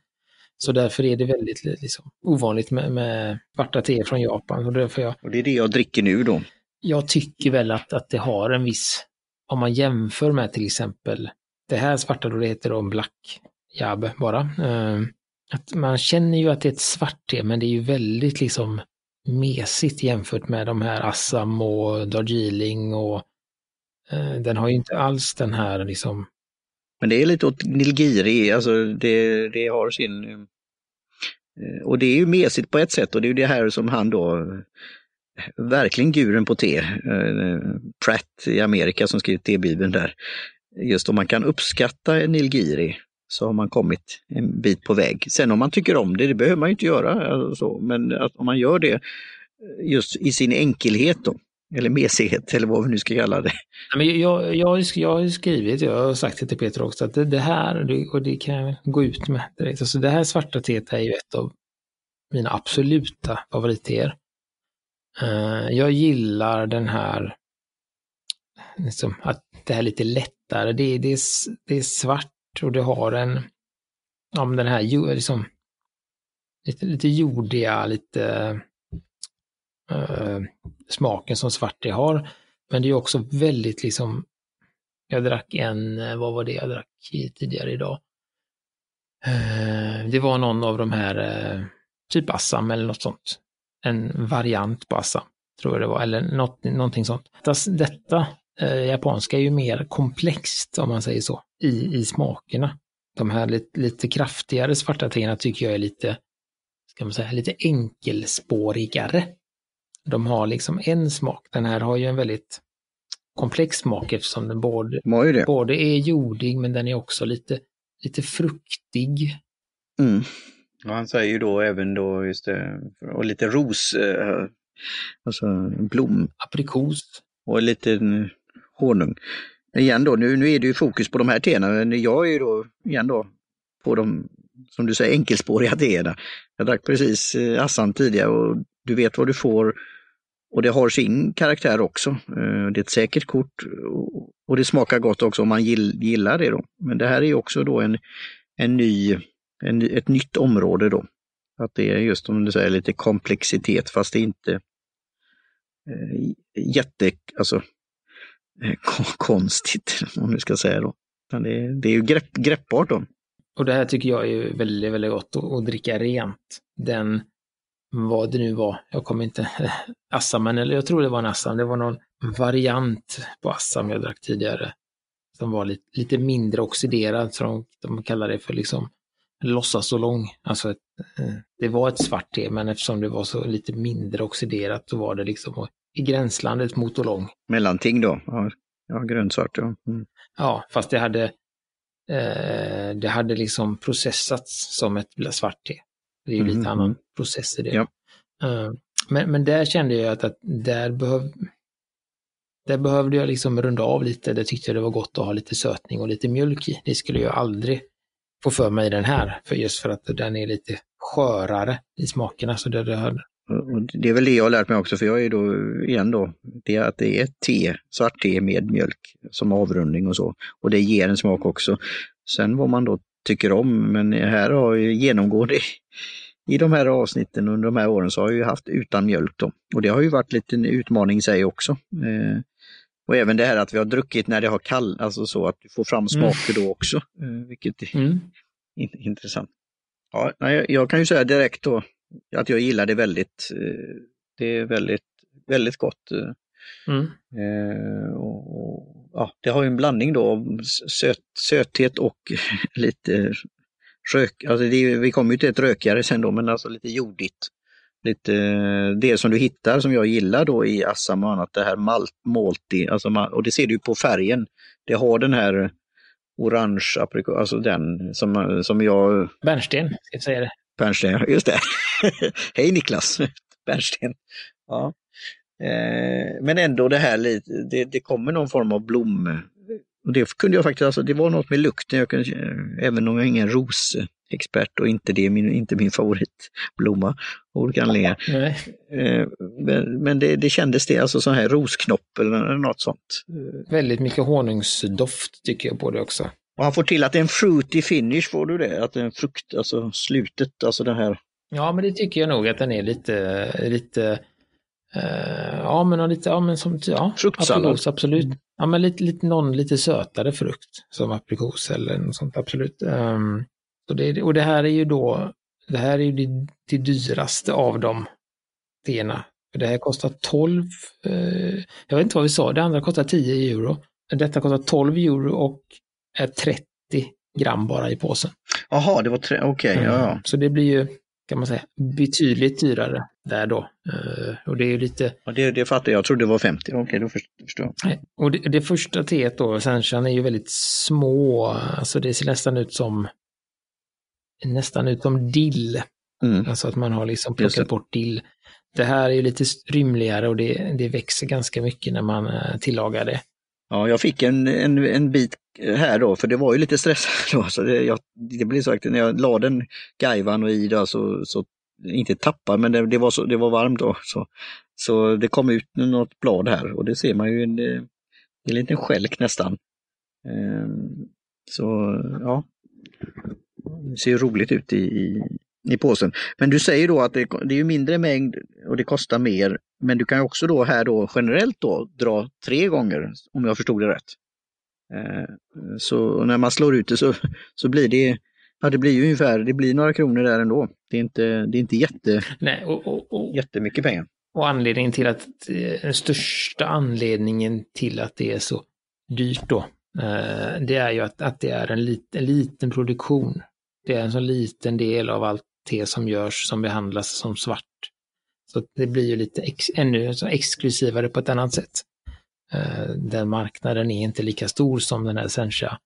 Så därför är det väldigt liksom, ovanligt med, med svarta teer från Japan. Och, därför jag, och det är det jag dricker nu då? Jag tycker väl att, att det har en viss, om man jämför med till exempel det här svarta då det heter då Black Jab bara. Eh, att man känner ju att det är ett svart te men det är ju väldigt liksom mesigt jämfört med de här Assam och Darjeeling och Eh, den har ju inte alls den här liksom... Men det är lite åt Nilgiri, alltså det, det har sin... Eh, och det är ju mesigt på ett sätt och det är ju det här som han då, verkligen guren på te, eh, Pratt i Amerika som skrivit T-bibeln där. Just om man kan uppskatta Nilgiri så har man kommit en bit på väg. Sen om man tycker om det, det behöver man ju inte göra, alltså, men att om man gör det just i sin enkelhet då, eller mesighet eller vad vi nu ska kalla det. Men jag, jag, jag har skrivit, jag har sagt det till Peter också, att det, det här, och det kan jag gå ut med direkt, alltså det här svarta teet är ju ett av mina absoluta favoritteer. Eh, jag gillar den här, liksom, att det här är lite lättare, det, det, är, det är svart och det har en, om den här, liksom, lite, lite jordiga, lite uh, smaken som svart har. Men det är också väldigt liksom, jag drack en, eh, vad var det jag drack tidigare idag? Eh, det var någon av de här, eh, typ Assam eller något sånt. En variant på Assam, tror jag det var, eller något, någonting sånt. Detta eh, japanska är ju mer komplext, om man säger så, i, i smakerna. De här lite, lite kraftigare svarta teerna tycker jag är lite, ska man säga, lite enkelspårigare. De har liksom en smak. Den här har ju en väldigt komplex smak eftersom den både, både är jordig men den är också lite, lite fruktig. Mm. Och han säger ju då även då just det, och lite ros, eh, alltså blom. Aprikos. Och lite honung. Igen då, nu, nu är det ju fokus på de här teerna, men jag är ju då igen då på de, som du säger, enkelspåriga teerna. Jag drack precis eh, Assan tidigare och du vet vad du får och det har sin karaktär också. Eh, det är ett säkert kort och det smakar gott också om man gillar det. Då. Men det här är också då en, en ny, en, ett nytt område då. Att det är just om du säger lite komplexitet fast det är inte eh, jätte, alltså eh, konstigt om du ska säga då. Det, det är ju grepp, greppbart då. Och det här tycker jag är väldigt, väldigt gott att, att dricka rent. Den, vad det nu var, jag kommer inte, Assam, eller jag tror det var en Assam, det var någon variant på Assam jag drack tidigare. Som var lite, lite mindre oxiderad, så de, de kallar det för liksom låtsasolong. Alltså ett, eh, det var ett svart te, men eftersom det var så lite mindre oxiderat så var det liksom i gränslandet mot olong. Mellanting då? Ja, ja grönsvart. Ja. Mm. ja, fast det hade, eh, det hade liksom processats som ett svart te. Det är ju mm. lite annan mm. process i det. Ja. Uh, men, men där kände jag att, att där, behöv, där behövde jag liksom runda av lite. Där tyckte jag det var gott att ha lite sötning och lite mjölk i. Det skulle jag aldrig få för mig i den här, för just för att den är lite skörare i smakerna. Så det, det, det är väl det jag har lärt mig också, för jag är då igen då, det är att det är te, svart te med mjölk som avrundning och så. Och det ger en smak också. Sen vad man då tycker om, men här har ju genomgående i de här avsnitten under de här åren så har jag ju haft utan mjölk då. Och det har ju varit lite en utmaning i sig också. Eh, och även det här att vi har druckit när det har kall, alltså så att du får fram mm. smaker mm. då också, eh, vilket är mm. intressant. Ja, jag kan ju säga direkt då att jag gillar det väldigt. Eh, det är väldigt, väldigt gott. Eh, mm. Eh, och, ja, det har ju en blandning då av söt, söthet och lite rök, alltså det, vi kommer ju till ett rökigare sen då, men alltså lite jordigt. Lite det som du hittar som jag gillar då i Assam och annat, det här malt, malty, alltså, och det ser du på färgen. Det har den här orange aprikos, alltså den som, som jag... Bärnsten, ska jag säga det. Bernsten, just det. Hej Niklas! Bernsten. Ja. Eh, men ändå det här, det, det kommer någon form av blom. Och det kunde jag faktiskt, alltså, det var något med lukten, jag kunde, även om jag är ingen rosexpert och inte det är min, inte min favoritblomma av olika anledningar. Eh, men, men det, det kändes det, alltså sån här rosknopp eller något sånt. Väldigt mycket honungsdoft tycker jag på det också. Och han får till att det är en fruity finish, får du det? Att det är en frukt, alltså slutet, alltså den här. Ja, men det tycker jag nog att den är lite, lite, uh, ja men lite, ja men som, ja. Fruktsallad. absolut. Ja, men lite, lite, någon lite sötare frukt, som aprikos eller något sånt, absolut. Um, så det, och det här är ju då, det här är ju det, det dyraste av de teerna. Det här kostar 12, uh, jag vet inte vad vi sa, det andra kostar 10 euro. Detta kostar 12 euro och är 30 gram bara i påsen. Jaha, det var tre, okej. Okay, ja, ja. Mm. Så det blir ju, kan man säga, betydligt dyrare där då. Uh, och det är ju lite... Ja, det, det fattar jag, jag trodde det var 50. Okej, okay, då förstår jag. Och det, det första teet då, Sanchan, är ju väldigt små, alltså det ser nästan ut som nästan ut som dill. Mm. Alltså att man har liksom plockat bort dill. Det här är ju lite rymligare och det, det växer ganska mycket när man eh, tillagar det. Ja, jag fick en, en, en bit här då, för det var ju lite stressat då. Så det, jag, det blir så att när jag la den gaivan och i då, så, så inte tappar men det, det, var så, det var varmt då. Så, så det kom ut något blad här och det ser man ju, en, en liten skälk nästan. Ehm, så ja, det ser ju roligt ut i, i, i påsen. Men du säger då att det, det är mindre mängd och det kostar mer. Men du kan också då här då generellt då dra tre gånger om jag förstod det rätt. Ehm, så när man slår ut det så, så blir det, ja det blir ju ungefär, det blir några kronor där ändå. Det är inte, det är inte jätte, Nej, och, och, och, jättemycket pengar. Och anledningen till att, den största anledningen till att det är så dyrt då, eh, det är ju att, att det är en, lit, en liten produktion. Det är en så liten del av allt te som görs som behandlas som svart. Så det blir ju lite ex, ännu så exklusivare på ett annat sätt. Uh, den marknaden är inte lika stor som den här Sencha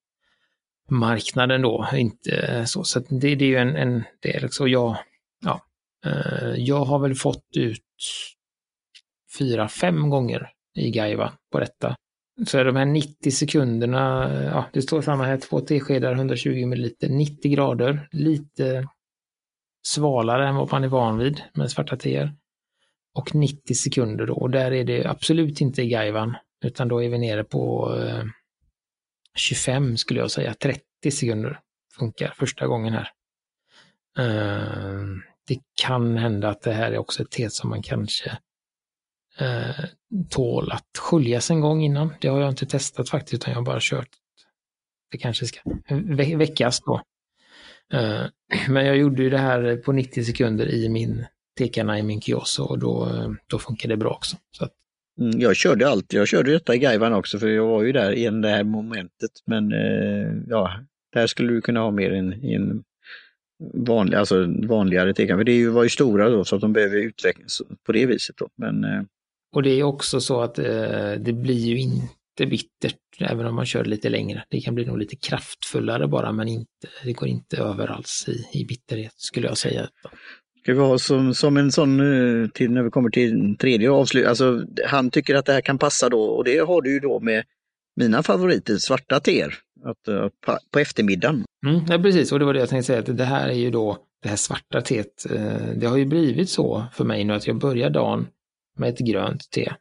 marknaden då. Inte eh, så, så det, det är ju en, en del. Så jag, ja, eh, jag har väl fått ut fyra, fem gånger i Gaiva på detta. Så är de här 90 sekunderna, eh, ja det står samma här, två teskedar 120 ml, 90 grader, lite svalare än vad man är van vid med svarta teer. och 90 sekunder då. Och där är det absolut inte i Gaivan, utan då är vi nere på eh, 25 skulle jag säga, 30 sekunder funkar första gången här. Ehm, det kan hända att det här är också ett te som man kanske eh, tål att sköljas en gång innan. Det har jag inte testat faktiskt, utan jag har bara kört. Det kanske ska ve väckas då. Eh, men jag gjorde ju det här på 90 sekunder i min tekarna i min kiosk och då, då funkar det bra också. Så att... Mm, jag körde alltid, jag körde detta i Gaivan också för jag var ju där i det här momentet. Men eh, ja, där skulle du kunna ha mer en, en vanlig, alltså vanligare tekan. För det var ju stora då så att de behöver utvecklas på det viset. Då. Men, eh... Och det är också så att eh, det blir ju inte bittert även om man kör lite längre. Det kan bli nog lite kraftfullare bara men inte, det går inte över alls i, i bitterhet skulle jag säga. Ska vi ha som, som en sån eh, till när vi kommer till tredje avslut, alltså han tycker att det här kan passa då och det har du ju då med mina favoriter, svarta teer, att, eh, på eftermiddagen. Mm, ja, precis, och det var det jag tänkte säga, att det här är ju då det här svarta teet. Eh, det har ju blivit så för mig nu att jag börjar dagen med ett grönt te.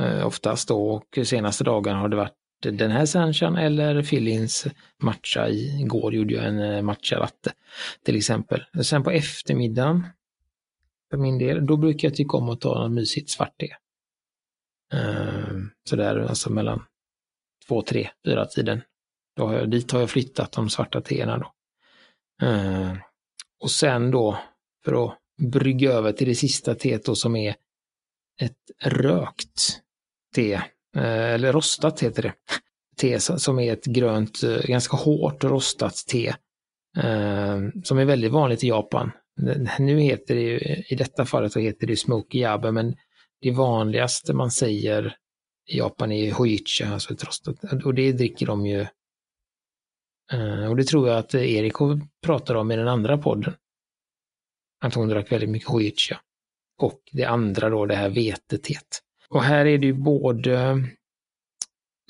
Eh, oftast då, och senaste dagen har det varit den här Sanchan eller Fillins matcha. Igår gjorde jag en eh, matcha latte till exempel. Sen på eftermiddagen, för min del, då brukar jag tycka om att ta något mysigt svart te. Ehm, sådär alltså mellan två, tre, fyra tiden. Då har jag, dit har jag flyttat de svarta teerna då. Uh, och sen då, för att brygga över till det sista teet då som är ett rökt te, Eh, eller rostat heter det. Te som är ett grönt, eh, ganska hårt rostat te. Eh, som är väldigt vanligt i Japan. Nu heter det ju, i detta fallet så heter det smoky yabe, men det vanligaste man säger i Japan är hojicha, alltså ett rostat. Och det dricker de ju. Och det tror jag att Erik pratar om i den andra podden. Att hon drack väldigt mycket hojicha. Och det andra då, det här vetetet. Och här är det ju både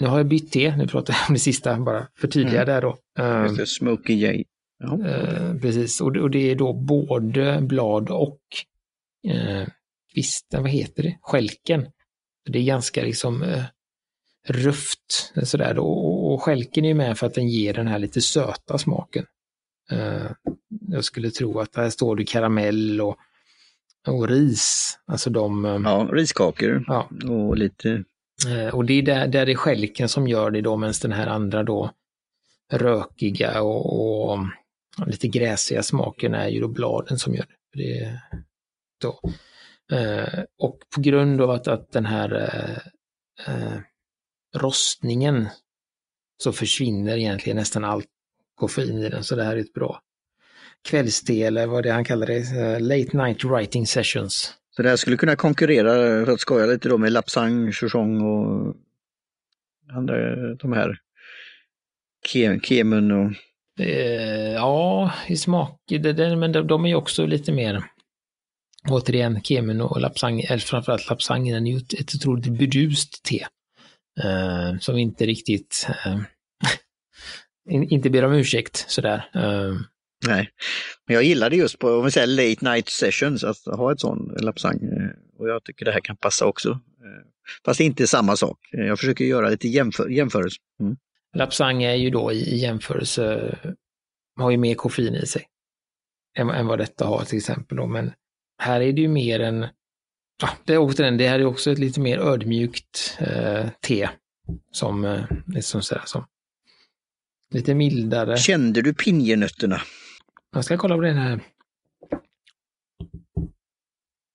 nu har jag bytt te, nu pratar jag om det sista, bara förtydliga mm. där då. Just det, Smoky J. Ja. Uh, precis, och det, och det, är då både blad och uh, kvisten, vad heter det, skälken. Det är ganska liksom eh, rufft sådär och, och skälken är med för att den ger den här lite söta smaken. Eh, jag skulle tro att här står det karamell och, och ris, alltså de... Eh, ja, riskakor ja. och lite... Eh, och det är där, där det är skälken som gör det då, medan den här andra då rökiga och, och lite gräsiga smaken är ju då bladen som gör det. det då. Eh, och på grund av att, att den här eh, eh, rostningen så försvinner egentligen nästan allt koffein i den, så det här är ett bra kvällste eller vad det han kallar det, uh, late night writing sessions. Så det här skulle kunna konkurrera, för att skoja lite då, med Lapsang, Chuchong och andra, de här Kemun och... Eh, ja, i smak, men de, är ju också lite mer återigen Kemen och Lapsang, eller framförallt Lapsangen, är ju ett, otroligt burdust te. Uh, som inte riktigt, in, inte ber om ursäkt sådär. Uh. Nej, men jag gillade just på, om vi säger late night sessions, att ha ett sån Lapsang. Och jag tycker det här kan passa också. Fast inte samma sak. Jag försöker göra lite jämför, jämförelse. Mm. Lapsang är ju då i jämförelse, har ju mer koffein i sig än, än vad detta har till exempel. Då. Men här är det ju mer en, ja, det, återigen, det här är också ett lite mer ödmjukt eh, te. Som, eh, liksom sådär, som lite mildare. Kände du pinjenötterna? Jag ska kolla på den här.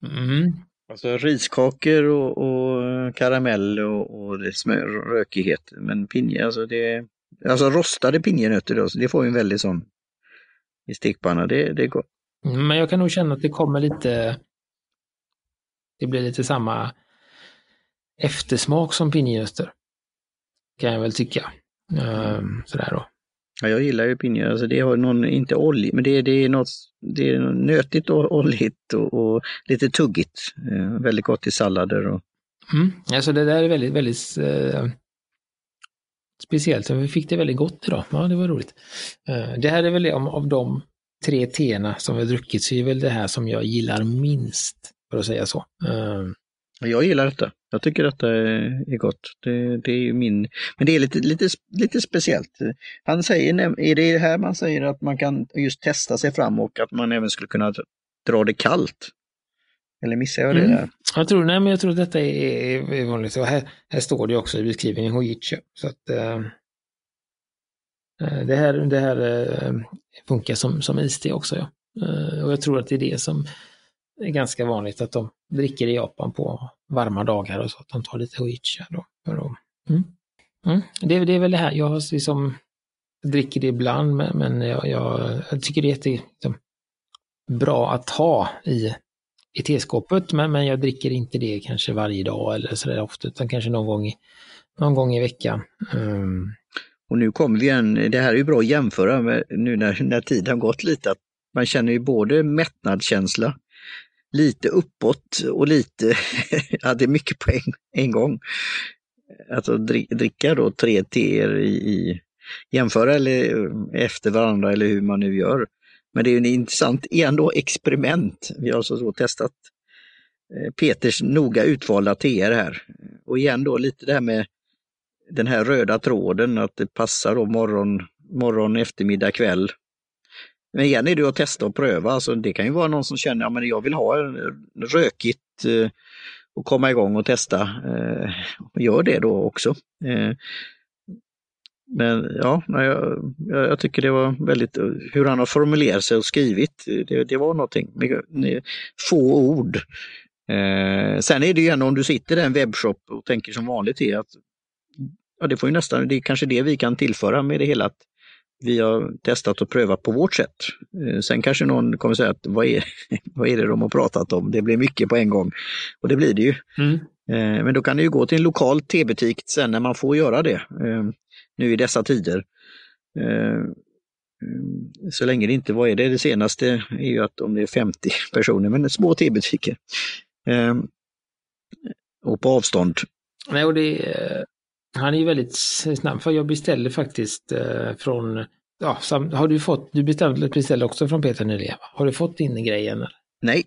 Mm. Alltså riskakor och, och karamell och, och det smör, rökighet. Men pinje, alltså det Alltså rostade pinjenötter då, så det får ju en väldigt sån i stekpanna. Det, det är gott. Men jag kan nog känna att det kommer lite, det blir lite samma eftersmak som pinjenötter. Kan jag väl tycka. Um, sådär då. Ja, jag gillar ju pinjer, alltså det har någon, inte olja, men det, det är något, det är nötigt och oljigt och, och lite tuggigt. Eh, väldigt gott i sallader. Och... Mm, alltså det där är väldigt, väldigt eh, speciellt. Vi fick det väldigt gott idag. Ja, det var roligt. Eh, det här är väl det, om, av de tre teerna som vi har druckit så är väl det här som jag gillar minst för att säga så. Eh, jag gillar detta. Jag tycker detta är gott. Det, det är min, men det är lite, lite, lite speciellt. Han säger, är det här man säger att man kan just testa sig fram och att man även skulle kunna dra det kallt? Eller missar jag det mm. där? Jag tror, nej, men jag tror att detta är, är vanligt. Och här, här står det också i beskrivningen Hojicha. Så att, äh, det här, det här äh, funkar som, som iste också. Ja. Äh, och jag tror att det är det som är ganska vanligt att de dricker i Japan på varma dagar och så, att de tar lite Hoicha då. För att, mm. Mm. Det, det, är väl det här, jag har liksom, dricker det ibland men, men jag, jag, jag, tycker det är jätte, liksom, bra att ha i i teskåpet, men, men jag dricker inte det kanske varje dag eller sådär ofta, utan kanske någon gång i, någon gång i veckan. Mm. Och nu kommer vi igen, det här är ju bra att jämföra med nu när, när tiden gått lite, att man känner ju både mättnadskänsla, lite uppåt och lite, ja det är mycket på en, en gång. Alltså dricka då tre teer i, i jämföra eller eh, efter varandra eller hur man nu gör. Men det är en intressant ändå experiment. Vi har alltså så testat eh, Peters noga utvalda teer här. Och igen då lite det här med den här röda tråden, att det passar då morgon, morgon eftermiddag, kväll. Men igen är det att testa och pröva. Alltså det kan ju vara någon som känner att ja, jag vill ha rökigt eh, och komma igång och testa. Eh, gör det då också. Eh, men ja, jag, jag, tycker det var väldigt, eh, hur han har formulerat sig och skrivit, eh, det, det var någonting. Få ord. Eh, sen är det ju ändå om du sitter i en webbshop och tänker som vanligt är att ja, det får ju nästan, det är kanske det vi kan tillföra med det hela. Att vi har testat och prövat på vårt sätt. Eh, sen kanske någon kommer säga att vad är, vad är det de har pratat om? Det blir mycket på en gång. Och det blir det ju. Mm. Eh, men då kan ju gå till en lokal tebutik sen när man får göra det. Eh, nu i dessa tider. Eh, så länge det inte, vad är det, det senaste är ju att om det är 50 personer, men små tebutiker. Och på avstånd. Nej, och det, han är ju väldigt snabb, för jag beställde faktiskt eh, från, ja, har du fått, du beställde, beställde också från Peter nyligen, har du fått in grejen? Nej.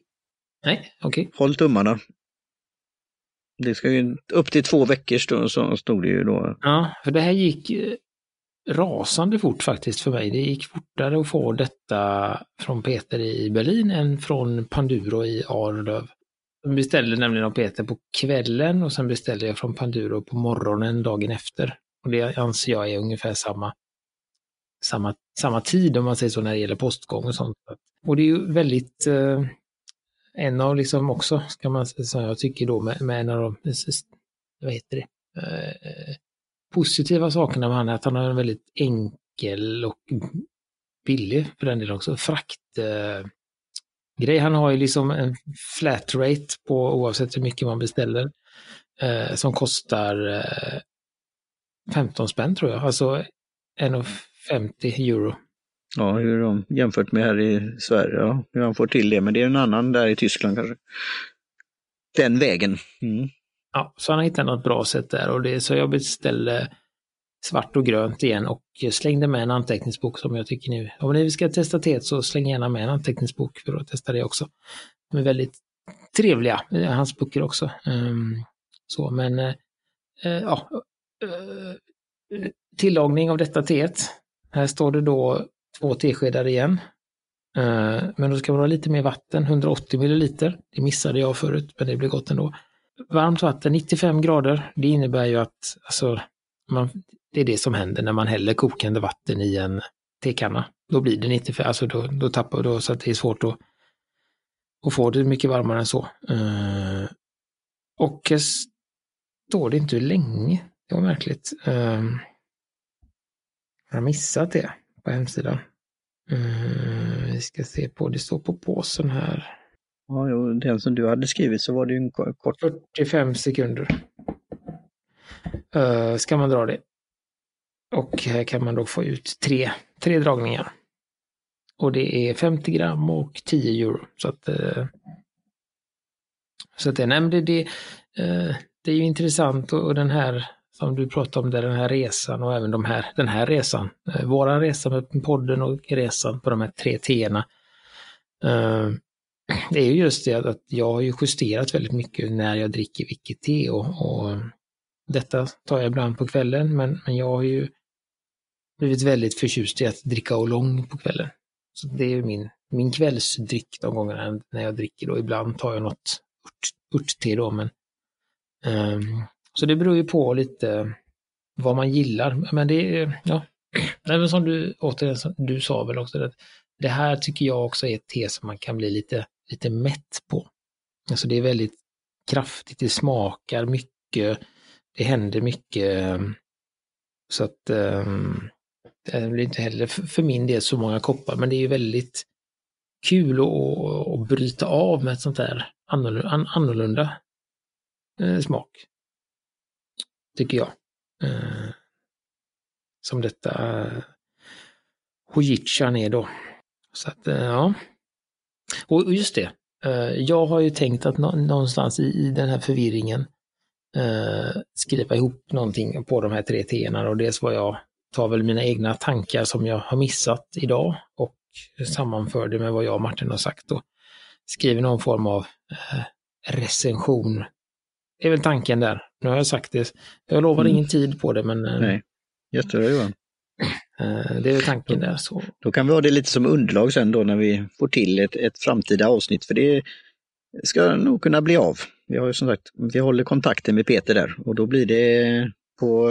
Nej, okej. Okay. Håll tummarna. Det ska ju upp till två veckor stå, så stod det ju då. Ja, för det här gick eh, rasande fort faktiskt för mig. Det gick fortare att få detta från Peter i Berlin än från Panduro i Arlöv. Jag beställde nämligen av Peter på kvällen och sen beställde jag från Panduro på morgonen dagen efter. Och det anser jag är ungefär samma, samma, samma tid om man säger så när det gäller postgång och sånt. Och det är ju väldigt eh, en av liksom också, ska man säga, jag tycker då med, med en av de, vad heter det, eh, positiva sakerna med han är att han har en väldigt enkel och billig för den delen också, frakt eh, grej. Han har ju liksom en flat rate på oavsett hur mycket man beställer eh, som kostar eh, 15 spänn tror jag, alltså 1,50 euro Ja, hur de jämfört med här i Sverige, ja, hur han får till det. Men det är en annan där i Tyskland kanske. Den vägen. Mm. Ja, så han har hittat något bra sätt där och det så jag beställde svart och grönt igen och slängde med en anteckningsbok som jag tycker nu, om ni ska testa teet så släng gärna med en anteckningsbok för att testa det också. De är väldigt trevliga, eh, hans böcker också. Um, så, men uh, ja, uh, tillagning av detta teet. Här står det då två teskedar igen. Men då ska man ha lite mer vatten, 180 milliliter. Det missade jag förut, men det blir gott ändå. Varmt vatten, 95 grader. Det innebär ju att alltså, man, det är det som händer när man häller kokande vatten i en tekanna. Då blir det 95, alltså då, då tappar då så att det är svårt att, att få det mycket varmare än så. Uh, och står det inte hur länge. Det var märkligt. Uh, jag har missat det på hemsidan. Uh, vi ska se på, det står på påsen här. Ja, jo, den som du hade skrivit så var det ju en kort... 45 sekunder. Uh, ska man dra det. Och här kan man då få ut tre, tre dragningar. Och det är 50 gram och 10 euro. Så att, eh, så att det, nej, det, det, eh, det är ju intressant och, och den här som du pratade om, där den här resan och även de här, den här resan. Eh, våran resa med podden och resan på de här tre T-erna. Det är ju just det att jag har ju justerat väldigt mycket när jag dricker vilket te och, och detta tar jag ibland på kvällen men, men jag har ju blivit väldigt förtjust i att dricka oolong på kvällen. Så det är min, min kvällsdryck de gångerna när jag dricker då. Ibland tar jag något ört, örtte då men um, så det beror ju på lite vad man gillar. Men det är, ja, Även som du, återigen, som du sa väl också, att det här tycker jag också är ett te som man kan bli lite, lite mätt på. Alltså det är väldigt kraftigt, det smakar mycket, det händer mycket. Så att um, Eh, det blir inte heller för min del så många koppar, men det är ju väldigt kul att, att bryta av med ett sånt där annorlunda, eh, smak. Tycker jag. Eh, som detta Hojichan är då. Så att, ja. Och just det, jag har ju tänkt att någonstans i, den här förvirringen skriva ihop någonting på de här tre teerna och dels vad jag tar väl mina egna tankar som jag har missat idag och sammanför det med vad jag och Martin har sagt och skriver någon form av recension. Det är väl tanken där. Nu har jag sagt det. Jag lovar mm. ingen tid på det men Nej. Jättebra Johan. Eh, det är tanken där. Så. Då kan vi ha det lite som underlag sen då när vi får till ett, ett framtida avsnitt, för det ska nog kunna bli av. Vi har ju som sagt, vi håller kontakten med Peter där och då blir det på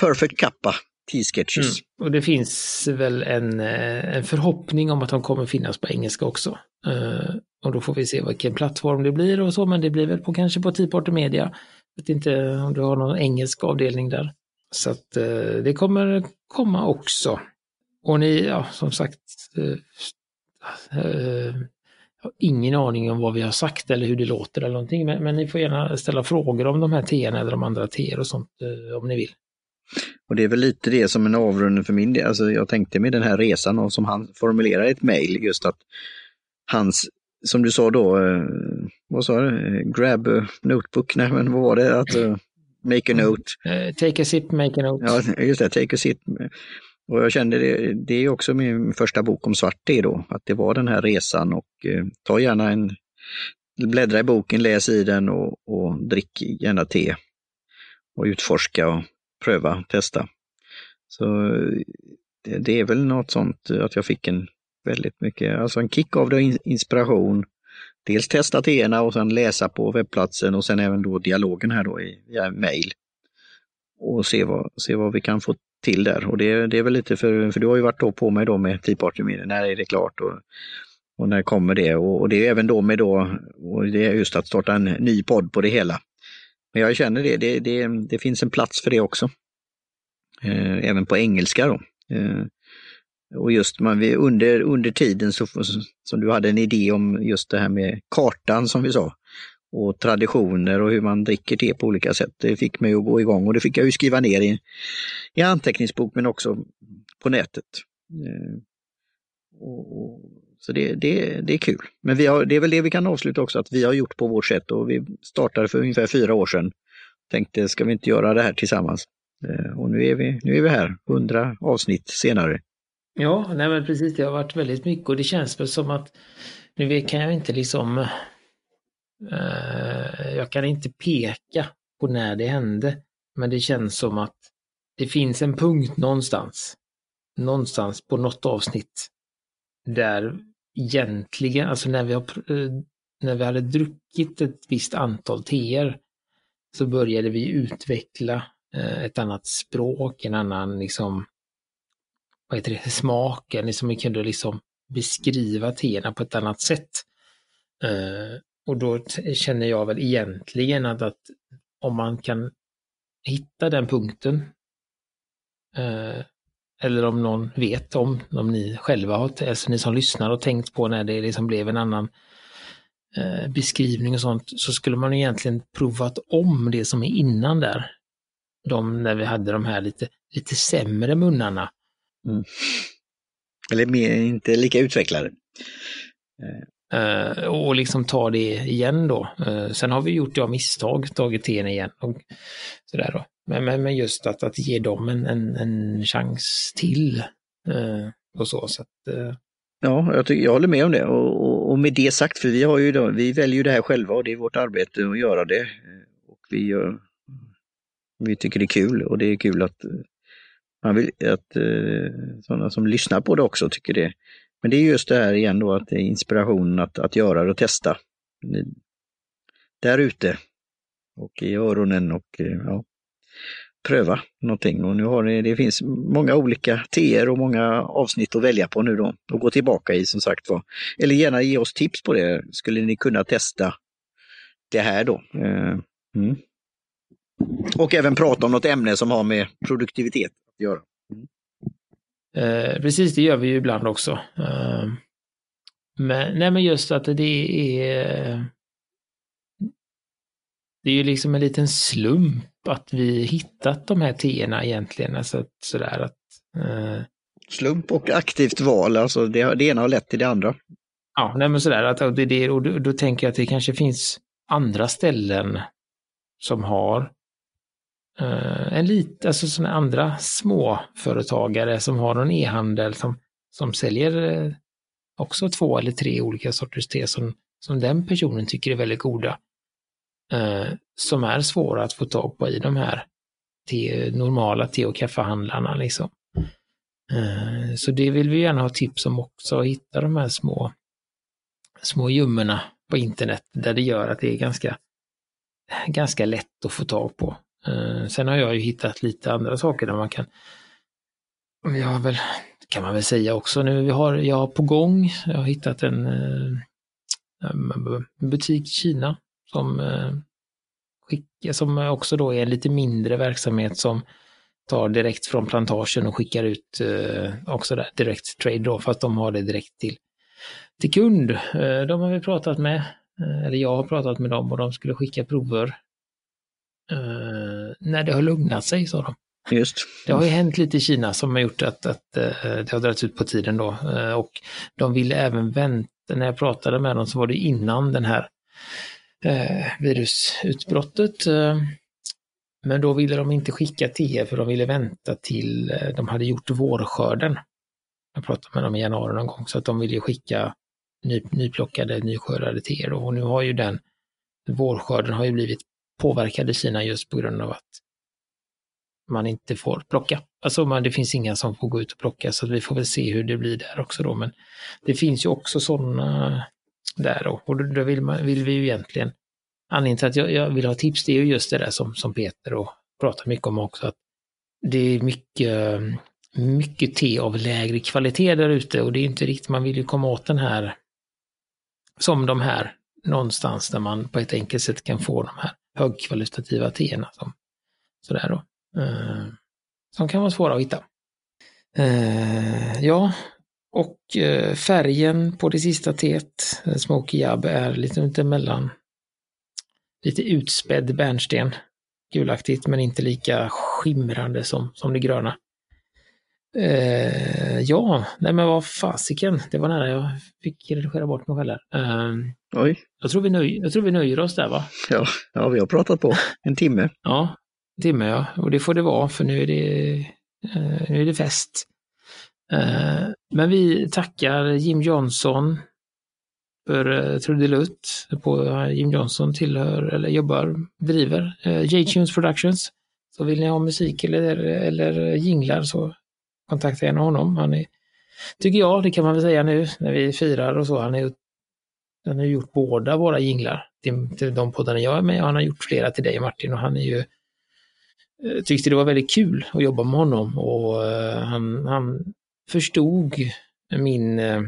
Perfect Kappa T-sketches. Mm. Och det finns väl en, eh, en förhoppning om att de kommer finnas på engelska också. Uh, och då får vi se vilken plattform det blir och så, men det blir väl på, kanske på T-Party Media. Jag vet inte om du har någon engelsk avdelning där. Så att uh, det kommer komma också. Och ni, ja som sagt, uh, jag har ingen aning om vad vi har sagt eller hur det låter eller någonting, men, men ni får gärna ställa frågor om de här teerna eller de andra T och sånt om ni vill. Och det är väl lite det som en avrundning för min del. Alltså jag tänkte med den här resan och som han formulerar i ett mejl, just att hans, som du sa då, eh, vad sa du, grab notebook, nej men vad var det? Att, eh, Make a note. Take a sip, make a note. Ja, just det, take a sip. Och jag kände det, det är också min första bok om svart det då, att det var den här resan och eh, ta gärna en, bläddra i boken, läs i den och, och drick gärna te. Och utforska och pröva, testa. Så det, det, är väl något sånt eh, att jag fick en väldigt mycket, alltså en kick av det, inspiration dels testa ena och sen läsa på webbplatsen och sen även då dialogen här då i, via mail. Och se vad, se vad vi kan få till där. Och det, det är väl lite för, för du har ju varit då på mig då med Tea Party Media, när är det klart och, och när kommer det? Och, och, det är även då med då, och det är just att starta en ny podd på det hela. Men jag känner det, det, det, det finns en plats för det också. Eh, även på engelska då. Eh, och just man, vi, under, under tiden så, som du hade en idé om just det här med kartan som vi sa och traditioner och hur man dricker te på olika sätt. Det fick mig att gå igång och det fick jag ju skriva ner i, i anteckningsbok men också på nätet. Eh, och, och, så det, det, det är kul. Men vi har, det är väl det vi kan avsluta också, att vi har gjort på vårt sätt och vi startade för ungefär fyra år sedan. Tänkte, ska vi inte göra det här tillsammans? Eh, och nu är vi, nu är vi här, hundra avsnitt senare. Ja, nej men precis. Det har varit väldigt mycket och det känns väl som att nu kan jag inte liksom eh, jag kan inte peka på när det hände. Men det känns som att det finns en punkt någonstans. Någonstans på något avsnitt. Där egentligen, alltså när vi, har, eh, när vi hade druckit ett visst antal teer så började vi utveckla eh, ett annat språk, en annan liksom vad heter det, smaken, liksom vi kunde liksom beskriva teerna på ett annat sätt. Eh, och då känner jag väl egentligen att, att om man kan hitta den punkten, eller om någon vet om, om ni själva har, alltså ni som lyssnar och tänkt på när det liksom blev en annan uh, beskrivning och sånt, så skulle man egentligen provat om det som är innan där. De, när vi hade de här lite, lite sämre munnarna Mm. Eller mer, inte lika utvecklade. Uh, och liksom ta det igen då. Uh, sen har vi gjort ja, misstag, tagit teen igen. Och sådär då. Men, men, men just att, att ge dem en, en, en chans till. Eh, och så. så att, eh. Ja, jag, tycker, jag håller med om det. Och, och, och med det sagt, för vi, har ju då, vi väljer ju det här själva och det är vårt arbete att göra det. Eh, och vi, gör, vi tycker det är kul och det är kul att, eh, man vill, att sådana som lyssnar på det också tycker det. Men det är just det här igen då att det är inspirationen att, att göra det och testa. Där ute och i öronen och ja, pröva någonting. Och nu har det, det finns många olika teer och många avsnitt att välja på nu då och gå tillbaka i som sagt var. Eller gärna ge oss tips på det. Skulle ni kunna testa det här då? Eh, mm. Och även prata om något ämne som har med produktivitet att göra. Mm. Eh, precis, det gör vi ju ibland också. Eh, men, nej, men just att det är det är ju liksom en liten slump att vi hittat de här teerna egentligen. Alltså sådär att, eh... Slump och aktivt val, alltså det, det ena har lett till det andra. Ja, nej men sådär, att, det, det, och då, då tänker jag att det kanske finns andra ställen som har eh, en lite, alltså sådana andra småföretagare som har någon e-handel som, som säljer eh, också två eller tre olika sorters te som, som den personen tycker är väldigt goda eh, som är svåra att få tag på i de här te, normala te och kaffehandlarna. Liksom. Eh, så det vill vi gärna ha tips om också, att hitta de här små, små gömmorna på internet där det gör att det är ganska, ganska lätt att få tag på. Eh, sen har jag ju hittat lite andra saker där man kan vi har väl, kan man väl säga också nu, vi har, jag har på gång, jag har hittat en, eh, en eh, butik i Kina som, eh, som också då är en lite mindre verksamhet som tar direkt från plantagen och skickar ut eh, också där, direkt trade då, fast de har det direkt till, till kund. Eh, de har vi pratat med, eller jag har pratat med dem och de skulle skicka prover när det har lugnat sig, sa de. Just. Det har ju hänt lite i Kina som har gjort att, att det har dragit ut på tiden då. Och de ville även vänta, när jag pratade med dem så var det innan den här Eh, virusutbrottet. Eh, men då ville de inte skicka te för de ville vänta till eh, de hade gjort vårskörden. Jag pratade med dem i januari någon gång, så att de ville skicka ny, nyplockade, nyskördade teer. Och nu har ju den vårskörden har ju blivit påverkad i Kina just på grund av att man inte får plocka. Alltså man, det finns inga som får gå ut och plocka så vi får väl se hur det blir där också då. Men det finns ju också sådana där då. Och då vill, man, vill vi ju egentligen, anledningen till att jag, jag, vill ha tips, det är ju just det där som, som Peter och pratar mycket om också, att det är mycket, mycket te av lägre kvalitet där ute och det är inte riktigt, man vill ju komma åt den här, som de här, någonstans där man på ett enkelt sätt kan få de här högkvalitativa teerna. Som, sådär då. Eh, som kan vara svåra att hitta. Eh, ja, och eh, färgen på det sista teet, eh, Smoky Jab, är lite mittemellan. Lite utspädd bärnsten. Gulaktigt men inte lika skimrande som, som det gröna. Eh, ja, nej men vad fasiken, det var nära jag fick redigera bort mig själv Eh, Oj. Jag tror, vi nöj, jag tror vi nöjer oss där va? Ja, ja, vi har pratat på en timme. ja, en timme ja, och det får det vara för nu är det, eh, nu är det fest. Eh, men vi tackar Jim Johnson för eh, trudelutt. På Jim Johnson tillhör, eller jobbar, driver eh, J-Tunes Productions. Så vill ni ha musik eller, eller jinglar så kontakta gärna honom. Han är, tycker jag, det kan man väl säga nu när vi firar och så, han, är, han har gjort båda våra jinglar till, till de poddarna jag är med. Han har gjort flera till dig Martin och han är ju tyckte det var väldigt kul att jobba med honom och han, han förstod min... Eh,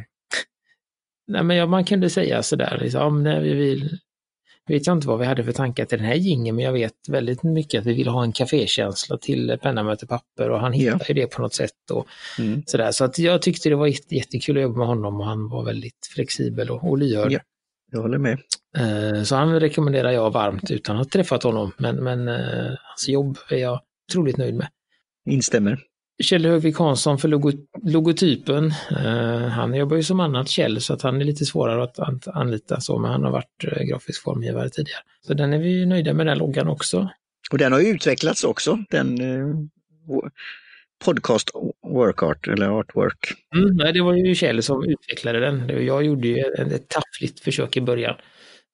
nej, men ja, man kunde säga sådär, liksom, nej, vi vill, vet jag inte vad vi hade för tankar till den här gingen men jag vet väldigt mycket att vi vill ha en kafékänsla till penna möter papper och han hittade ja. det på något sätt. Och mm. sådär. Så att jag tyckte det var jättekul att jobba med honom och han var väldigt flexibel och, och lyhörd. Ja, jag håller med. Eh, så han rekommenderar jag varmt utan att ha träffat honom, men, men eh, hans jobb är jag otroligt nöjd med. Instämmer. Kjell Högvik Hansson för logo, logotypen. Uh, han jobbar ju som annat Kjell så att han är lite svårare att, anlita så, men han har varit uh, grafisk formgivare tidigare. Så den är vi nöjda med den loggan också. Och den har utvecklats också. Den, uh, podcast workart eller artwork. Mm, nej, det var ju Kjell som utvecklade den. Jag gjorde ju ett, ett taffligt försök i början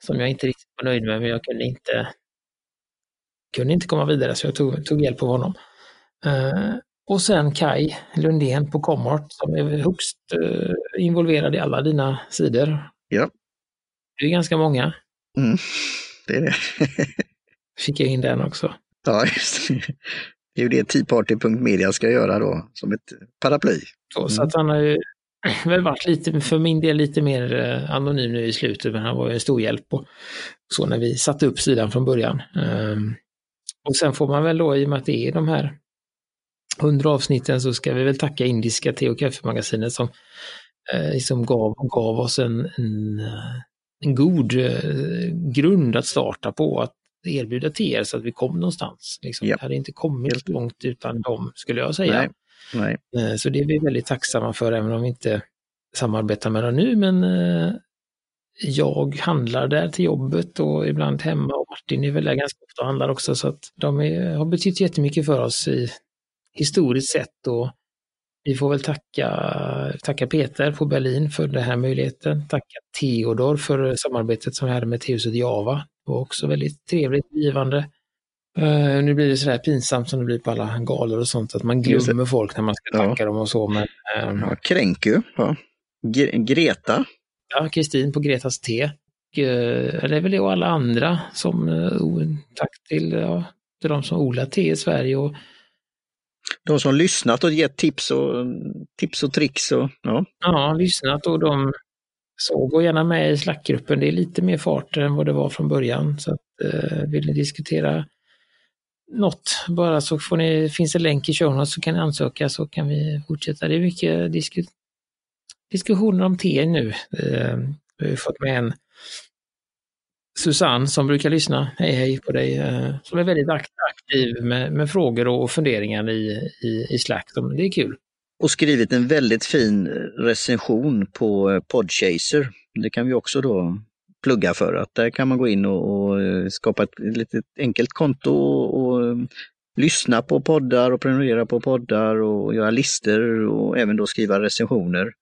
som jag inte riktigt var nöjd med, men jag kunde inte, kunde inte komma vidare så jag tog, tog hjälp av honom. Och sen Kai Lundén på Comart som är högst uh, involverad i alla dina sidor. Ja. Det är ganska många. Mm, det är det. Fick jag in den också. Ja, just det. Det är ju det Teaparty.media ska göra då, som ett paraply. Så, mm. så att han har ju väl varit lite, för min del lite mer eh, anonym nu i slutet, men han var ju en stor hjälp och så när vi satte upp sidan från början. Um, och sen får man väl då, i och med att det är de här hundra avsnitten, så ska vi väl tacka indiska te och kaffemagasinet som eh, liksom gav, gav oss en, en, en god eh, grund att starta på, att erbjuda till er så att vi kom någonstans. Liksom. Ja. Det hade inte kommit Helt. långt utan dem, skulle jag säga. Nej. Nej. Eh, så det är vi väldigt tacksamma för, även om vi inte samarbetar med dem nu. Men eh, jag handlar där till jobbet och ibland hemma och Martin är väl där ganska ofta och handlar också. Så att de är, har betytt jättemycket för oss i historiskt sett. Och vi får väl tacka, tacka Peter på Berlin för den här möjligheten. Tacka Theodor för samarbetet som vi hade med Tehuset Java. Det var också väldigt trevligt, givande. Uh, nu blir det sådär pinsamt som det blir på alla galor och sånt, att man glömmer folk när man ska tacka ja. dem och så. Men, um, ja, Kränku, ja. Greta. Ja, Kristin på Gretas Te. Uh, det är väl det och alla andra som uh, tack till, uh, till de som odlar te i Sverige. Och, de som lyssnat och gett tips och, tips och tricks. Och, ja. ja, lyssnat och de så gå gärna med i Slackgruppen. Det är lite mer fart än vad det var från början. Så att, eh, vill ni diskutera något bara så får ni, finns det länk i showen så kan ni ansöka så kan vi fortsätta. Det är mycket disku, diskussioner om te nu. Eh, vi har fått med en Susanne som brukar lyssna, hej hej på dig, eh, som är väldigt aktiv med, med frågor och funderingar i, i, i Slack. Det är kul och skrivit en väldigt fin eh, recension på eh, Podchaser. Det kan vi också då plugga för att där kan man gå in och, och skapa ett litet enkelt konto och, och lyssna på poddar och prenumerera på poddar och göra listor och även då skriva recensioner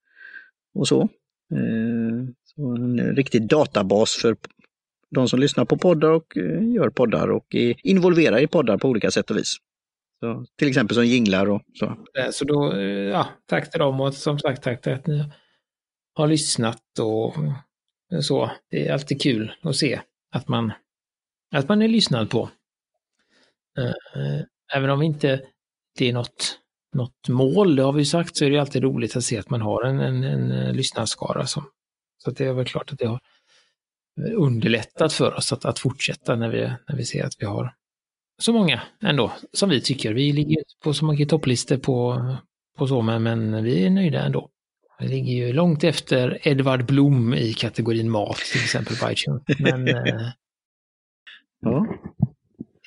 och så. så en riktig databas för de som lyssnar på poddar och eh, gör poddar och är involverade i poddar på olika sätt och vis. Så, till exempel som jinglar och så. Eh, så då, eh, ja, tack till dem och som sagt tack till att ni har lyssnat och så. Det är alltid kul att se att man, att man är lyssnad på. Även om inte det är något, något mål, det har vi sagt, så är det alltid roligt att se att man har en, en, en lyssnarskara. Som, så det är väl klart att det har underlättat för oss att, att fortsätta när vi, när vi ser att vi har så många ändå, som vi tycker. Vi ligger på så mycket topplistor på, på så, men, men vi är nöjda ändå. Vi ligger ju långt efter Edvard Blom i kategorin mat till exempel på iTunes. Men eh, ja.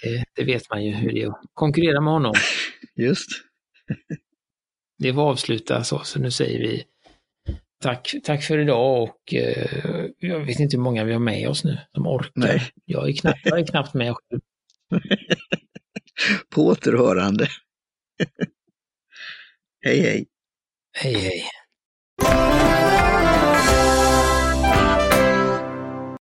det, det, vet man ju hur det är att konkurrera med honom. Just. det var avsluta så, så nu säger vi tack, tack för idag och eh, jag vet inte hur många vi har med oss nu som orkar. Nej. Jag, är knappt, jag är knappt med själv. På återhörande. hej hej. Hej hej.